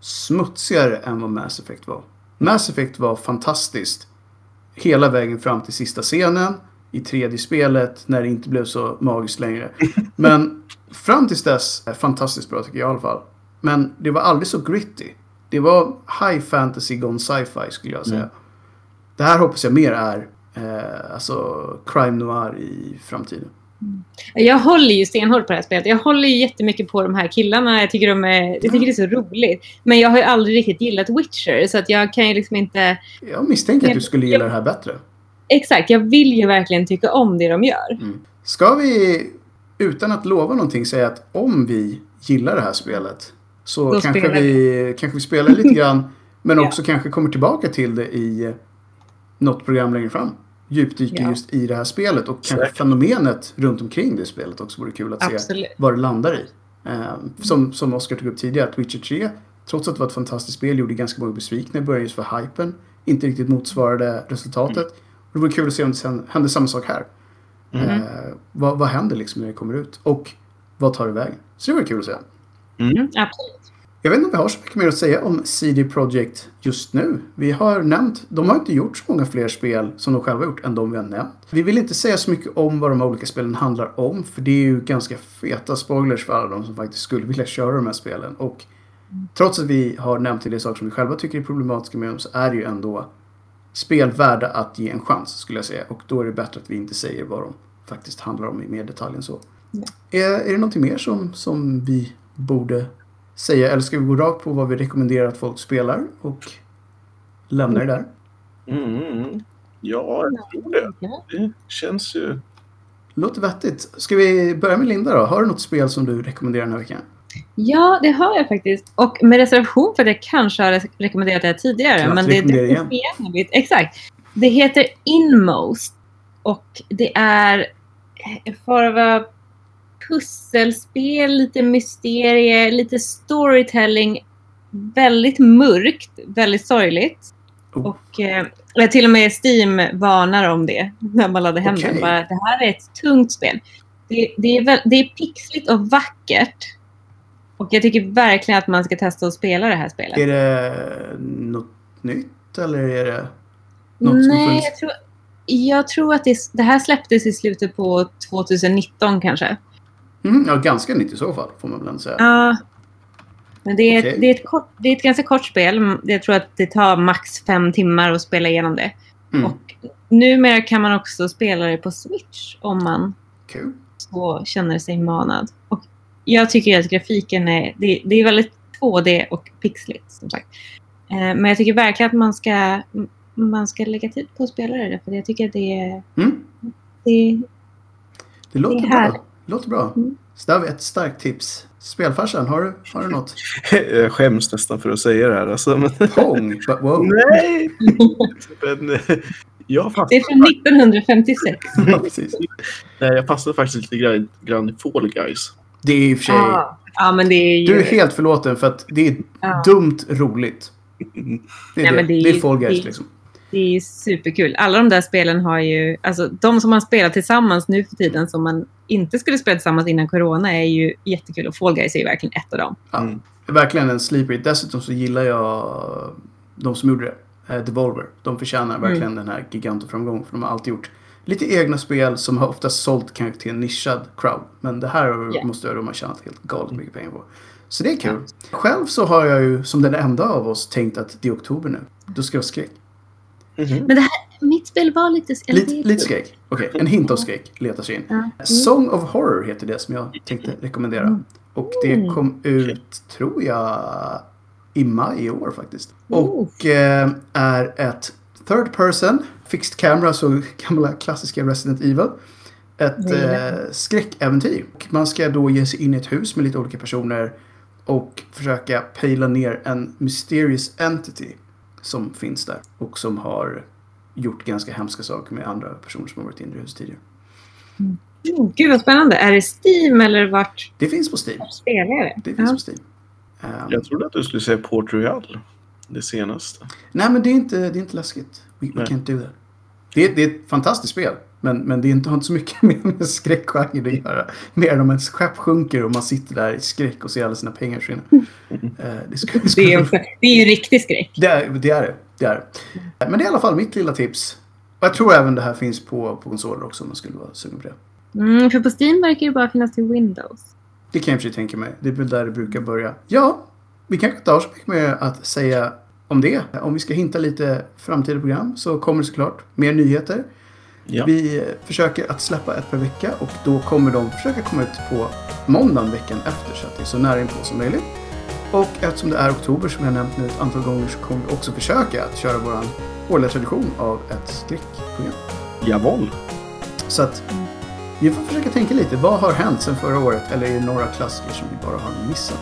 smutsigare än vad Mass Effect var. Mass Effect var fantastiskt. Hela vägen fram till sista scenen i tredje spelet när det inte blev så magiskt längre. [LAUGHS] Men fram tills dess, fantastiskt bra tycker jag i alla fall. Men det var aldrig så gritty. Det var high fantasy gone sci-fi skulle jag säga. Mm. Det här hoppas jag mer är eh, alltså crime noir i framtiden. Jag håller ju stenhårt på det här spelet. Jag håller ju jättemycket på de här killarna. Jag tycker, de är, jag tycker det är så roligt. Men jag har ju aldrig riktigt gillat Witcher. Så att jag kan ju liksom inte... Jag misstänker att du skulle gilla det här bättre. Exakt, jag vill ju verkligen tycka om det de gör. Ska vi, utan att lova någonting, säga att om vi gillar det här spelet så Då kanske spelar vi, kanske vi spelar lite grann, men [LAUGHS] Ja. också kanske kommer tillbaka till det i något program längre fram. Djupdyker Ja. just i det här spelet och kanske Säkert. fenomenet runt omkring det spelet också vore kul att se Absolut. vad det landar i. Eh, som, som Oskar tog upp tidigare, att Witcher 3, trots att det var ett fantastiskt spel, gjorde ganska många besvikna i början just för hypen. Inte riktigt motsvarade resultatet. Och Det vore kul att se om det sen händer samma sak här. Mm. Eh, vad, vad händer liksom när det kommer ut? Och vad tar det vägen? Så det vore kul att se. Mm, absolut. Jag vet inte om vi har så mycket mer att säga om CD Projekt just nu. Vi har nämnt, de har inte gjort så många fler spel som de själva gjort än de vi har nämnt. Vi vill inte säga så mycket om vad de här olika spelen handlar om, för det är ju ganska feta spoilers för alla de som faktiskt skulle vilja köra de här spelen. Och trots att vi har nämnt en del saker som vi själva tycker är problematiska med dem så är det ju ändå spel värda att ge en chans, skulle jag säga. Och då är det bättre att vi inte säger vad de faktiskt handlar om i mer detalj än så. Är, är det någonting mer som, som vi borde säga? Eller ska vi gå rakt på vad vi rekommenderar att folk spelar och lämna det där? Mm. Ja, jag tror det. Det känns ju... Låter vettigt. Ska vi börja med Linda då? Har du något spel som du rekommenderar den här veckan? Ja, det har jag faktiskt. Och med reservation för att jag kanske har re- rekommenderat det här tidigare. Klart, men det definitivt igen. Exakt. Det heter Inmost. Och det är för att pusselspel, lite mysterie, lite storytelling. Väldigt mörkt, väldigt sorgligt. Oh. Och eh, till och med Steam varnar om det när man laddar hem den. Bara, det här är ett tungt spel. Det, det, är väl, det är pixligt och vackert. Och jag tycker verkligen att man ska testa att spela det här spelet. Är det något nytt eller är det något som Nej, funnits? jag tror, jag tror att det, det här släpptes i slutet på 2019 kanske. Mm, ja, ganska nytt i så fall får man väl ändå säga. Ja. Men det är, Okej. ett, det, är ett kort, det är ett ganska kort spel. Jag tror att det tar max fem timmar att spela igenom det. Mm, Och numera kan man också spela det på Switch om man kul. så känner sig manad. Och jag tycker att grafiken är, det, det är väldigt 2D och pixligt som sagt. Eh, men jag tycker verkligen att man ska, man ska lägga tid på att spela det. För jag tycker att det är... Mm, Det, det låter Det är bra. Låter bra. Mm. Så där har vi ett starkt tips. Spelfarsan, har du, har du något? [LAUGHS] Jag skäms nästan för att säga det här. Alltså, men... Pong? [LAUGHS] But wow. Nej! [LAUGHS] men, eh, jag, det är fastnade, från 1956. Ja, precis. nej, jag fastnade faktiskt lite grann, grann i Fall Guys. Det är i och för sig... Ja. ja, men det är ju... Du är helt förlåten för att det är Ja. dumt roligt. Det är, Nej, det. men det är det är ju- Fall Guys det- liksom. Det är superkul. Alla de där spelen har ju... Alltså, de som man spelar tillsammans nu för tiden som man inte skulle spela tillsammans innan corona är ju jättekul. Och Fall Guys är ju verkligen ett av dem. Ja. Mm. Verkligen en sleeper. Dessutom så gillar jag de som gjorde det. Eh, Devolver. De förtjänar verkligen den här gigantframgången. För de har alltid gjort lite egna spel som har ofta sålt kanske till en nischad crowd. Men det här Ja. måste de ha tjänat helt galet mycket pengar på. Så det är kul. Själv så har jag ju som den enda av oss tänkt att det är oktober nu. Då ska jag skräck. Mhm. Men det här, spel var lite... eller Lite, lite skräck. Okej, en hint av skräck letar sig in. Mm. Song of Horror heter det som jag tänkte rekommendera. Och det Mm. kom ut, tror jag, i maj i år faktiskt. Oh. Och eh, är ett third person, fixed camera, så gamla klassiska Resident Evil. Ett Mm. eh, skräckäventyr. Och man ska då ge sig in i ett hus med lite olika personer och försöka pejla ner en mysterious entity som finns där. Och som har gjort ganska hemska saker med andra personer som har varit inne i huset tidigare. Mm, Gud vad spännande. Är det Steam eller vart Det finns på Steam. spelar det? Det finns Ja. på Steam. Ehm, Jag trodde att du skulle säga Port Royal. Det senaste. Nej, men det är inte, det är inte läskigt. We, we can't do that. Det är, det är ett fantastiskt spel. Men, men det är inte, har inte så mycket [LAUGHS] med, skräckgenre att göra. Mer än om ens skepp sjunker och man sitter där i skräck och ser alla sina pengar försvinna. Eh, det, skulle, det, Det skulle, är, också, det är ju riktig skräck. det, är, det är det. Det är det. Men det är i alla fall mitt lilla tips. Jag tror även det här finns på, på konsoler också om man skulle vara sugen på det. Mm, för på Steam verkar det bara finnas till Windows. Det kan jag för tänka mig. Det är väl där det brukar börja. Ja, vi kanske inte har så mycket mer att säga om det. Om vi ska hinta lite framtida program så kommer det såklart mer nyheter. Ja. Vi försöker att släppa ett per vecka och då kommer de försöka komma ut på måndagen veckan efter så att det är så nära inpå som möjligt. Och eftersom det är oktober som jag nämnt nu ett antal gånger så kommer vi också försöka att köra vår årliga tradition av ett skräckprogram. Jawohl. Så att vi får försöka tänka lite. Vad har hänt sedan förra året? Eller är det några klassiker som vi bara har missat?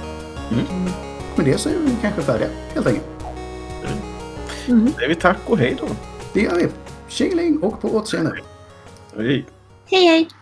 Mm. Med det så är vi kanske färdiga, helt enkelt. Mm. Säger vi tack och hej då. Det gör vi. Tjingeling och på återseende. Hej. Hej hej!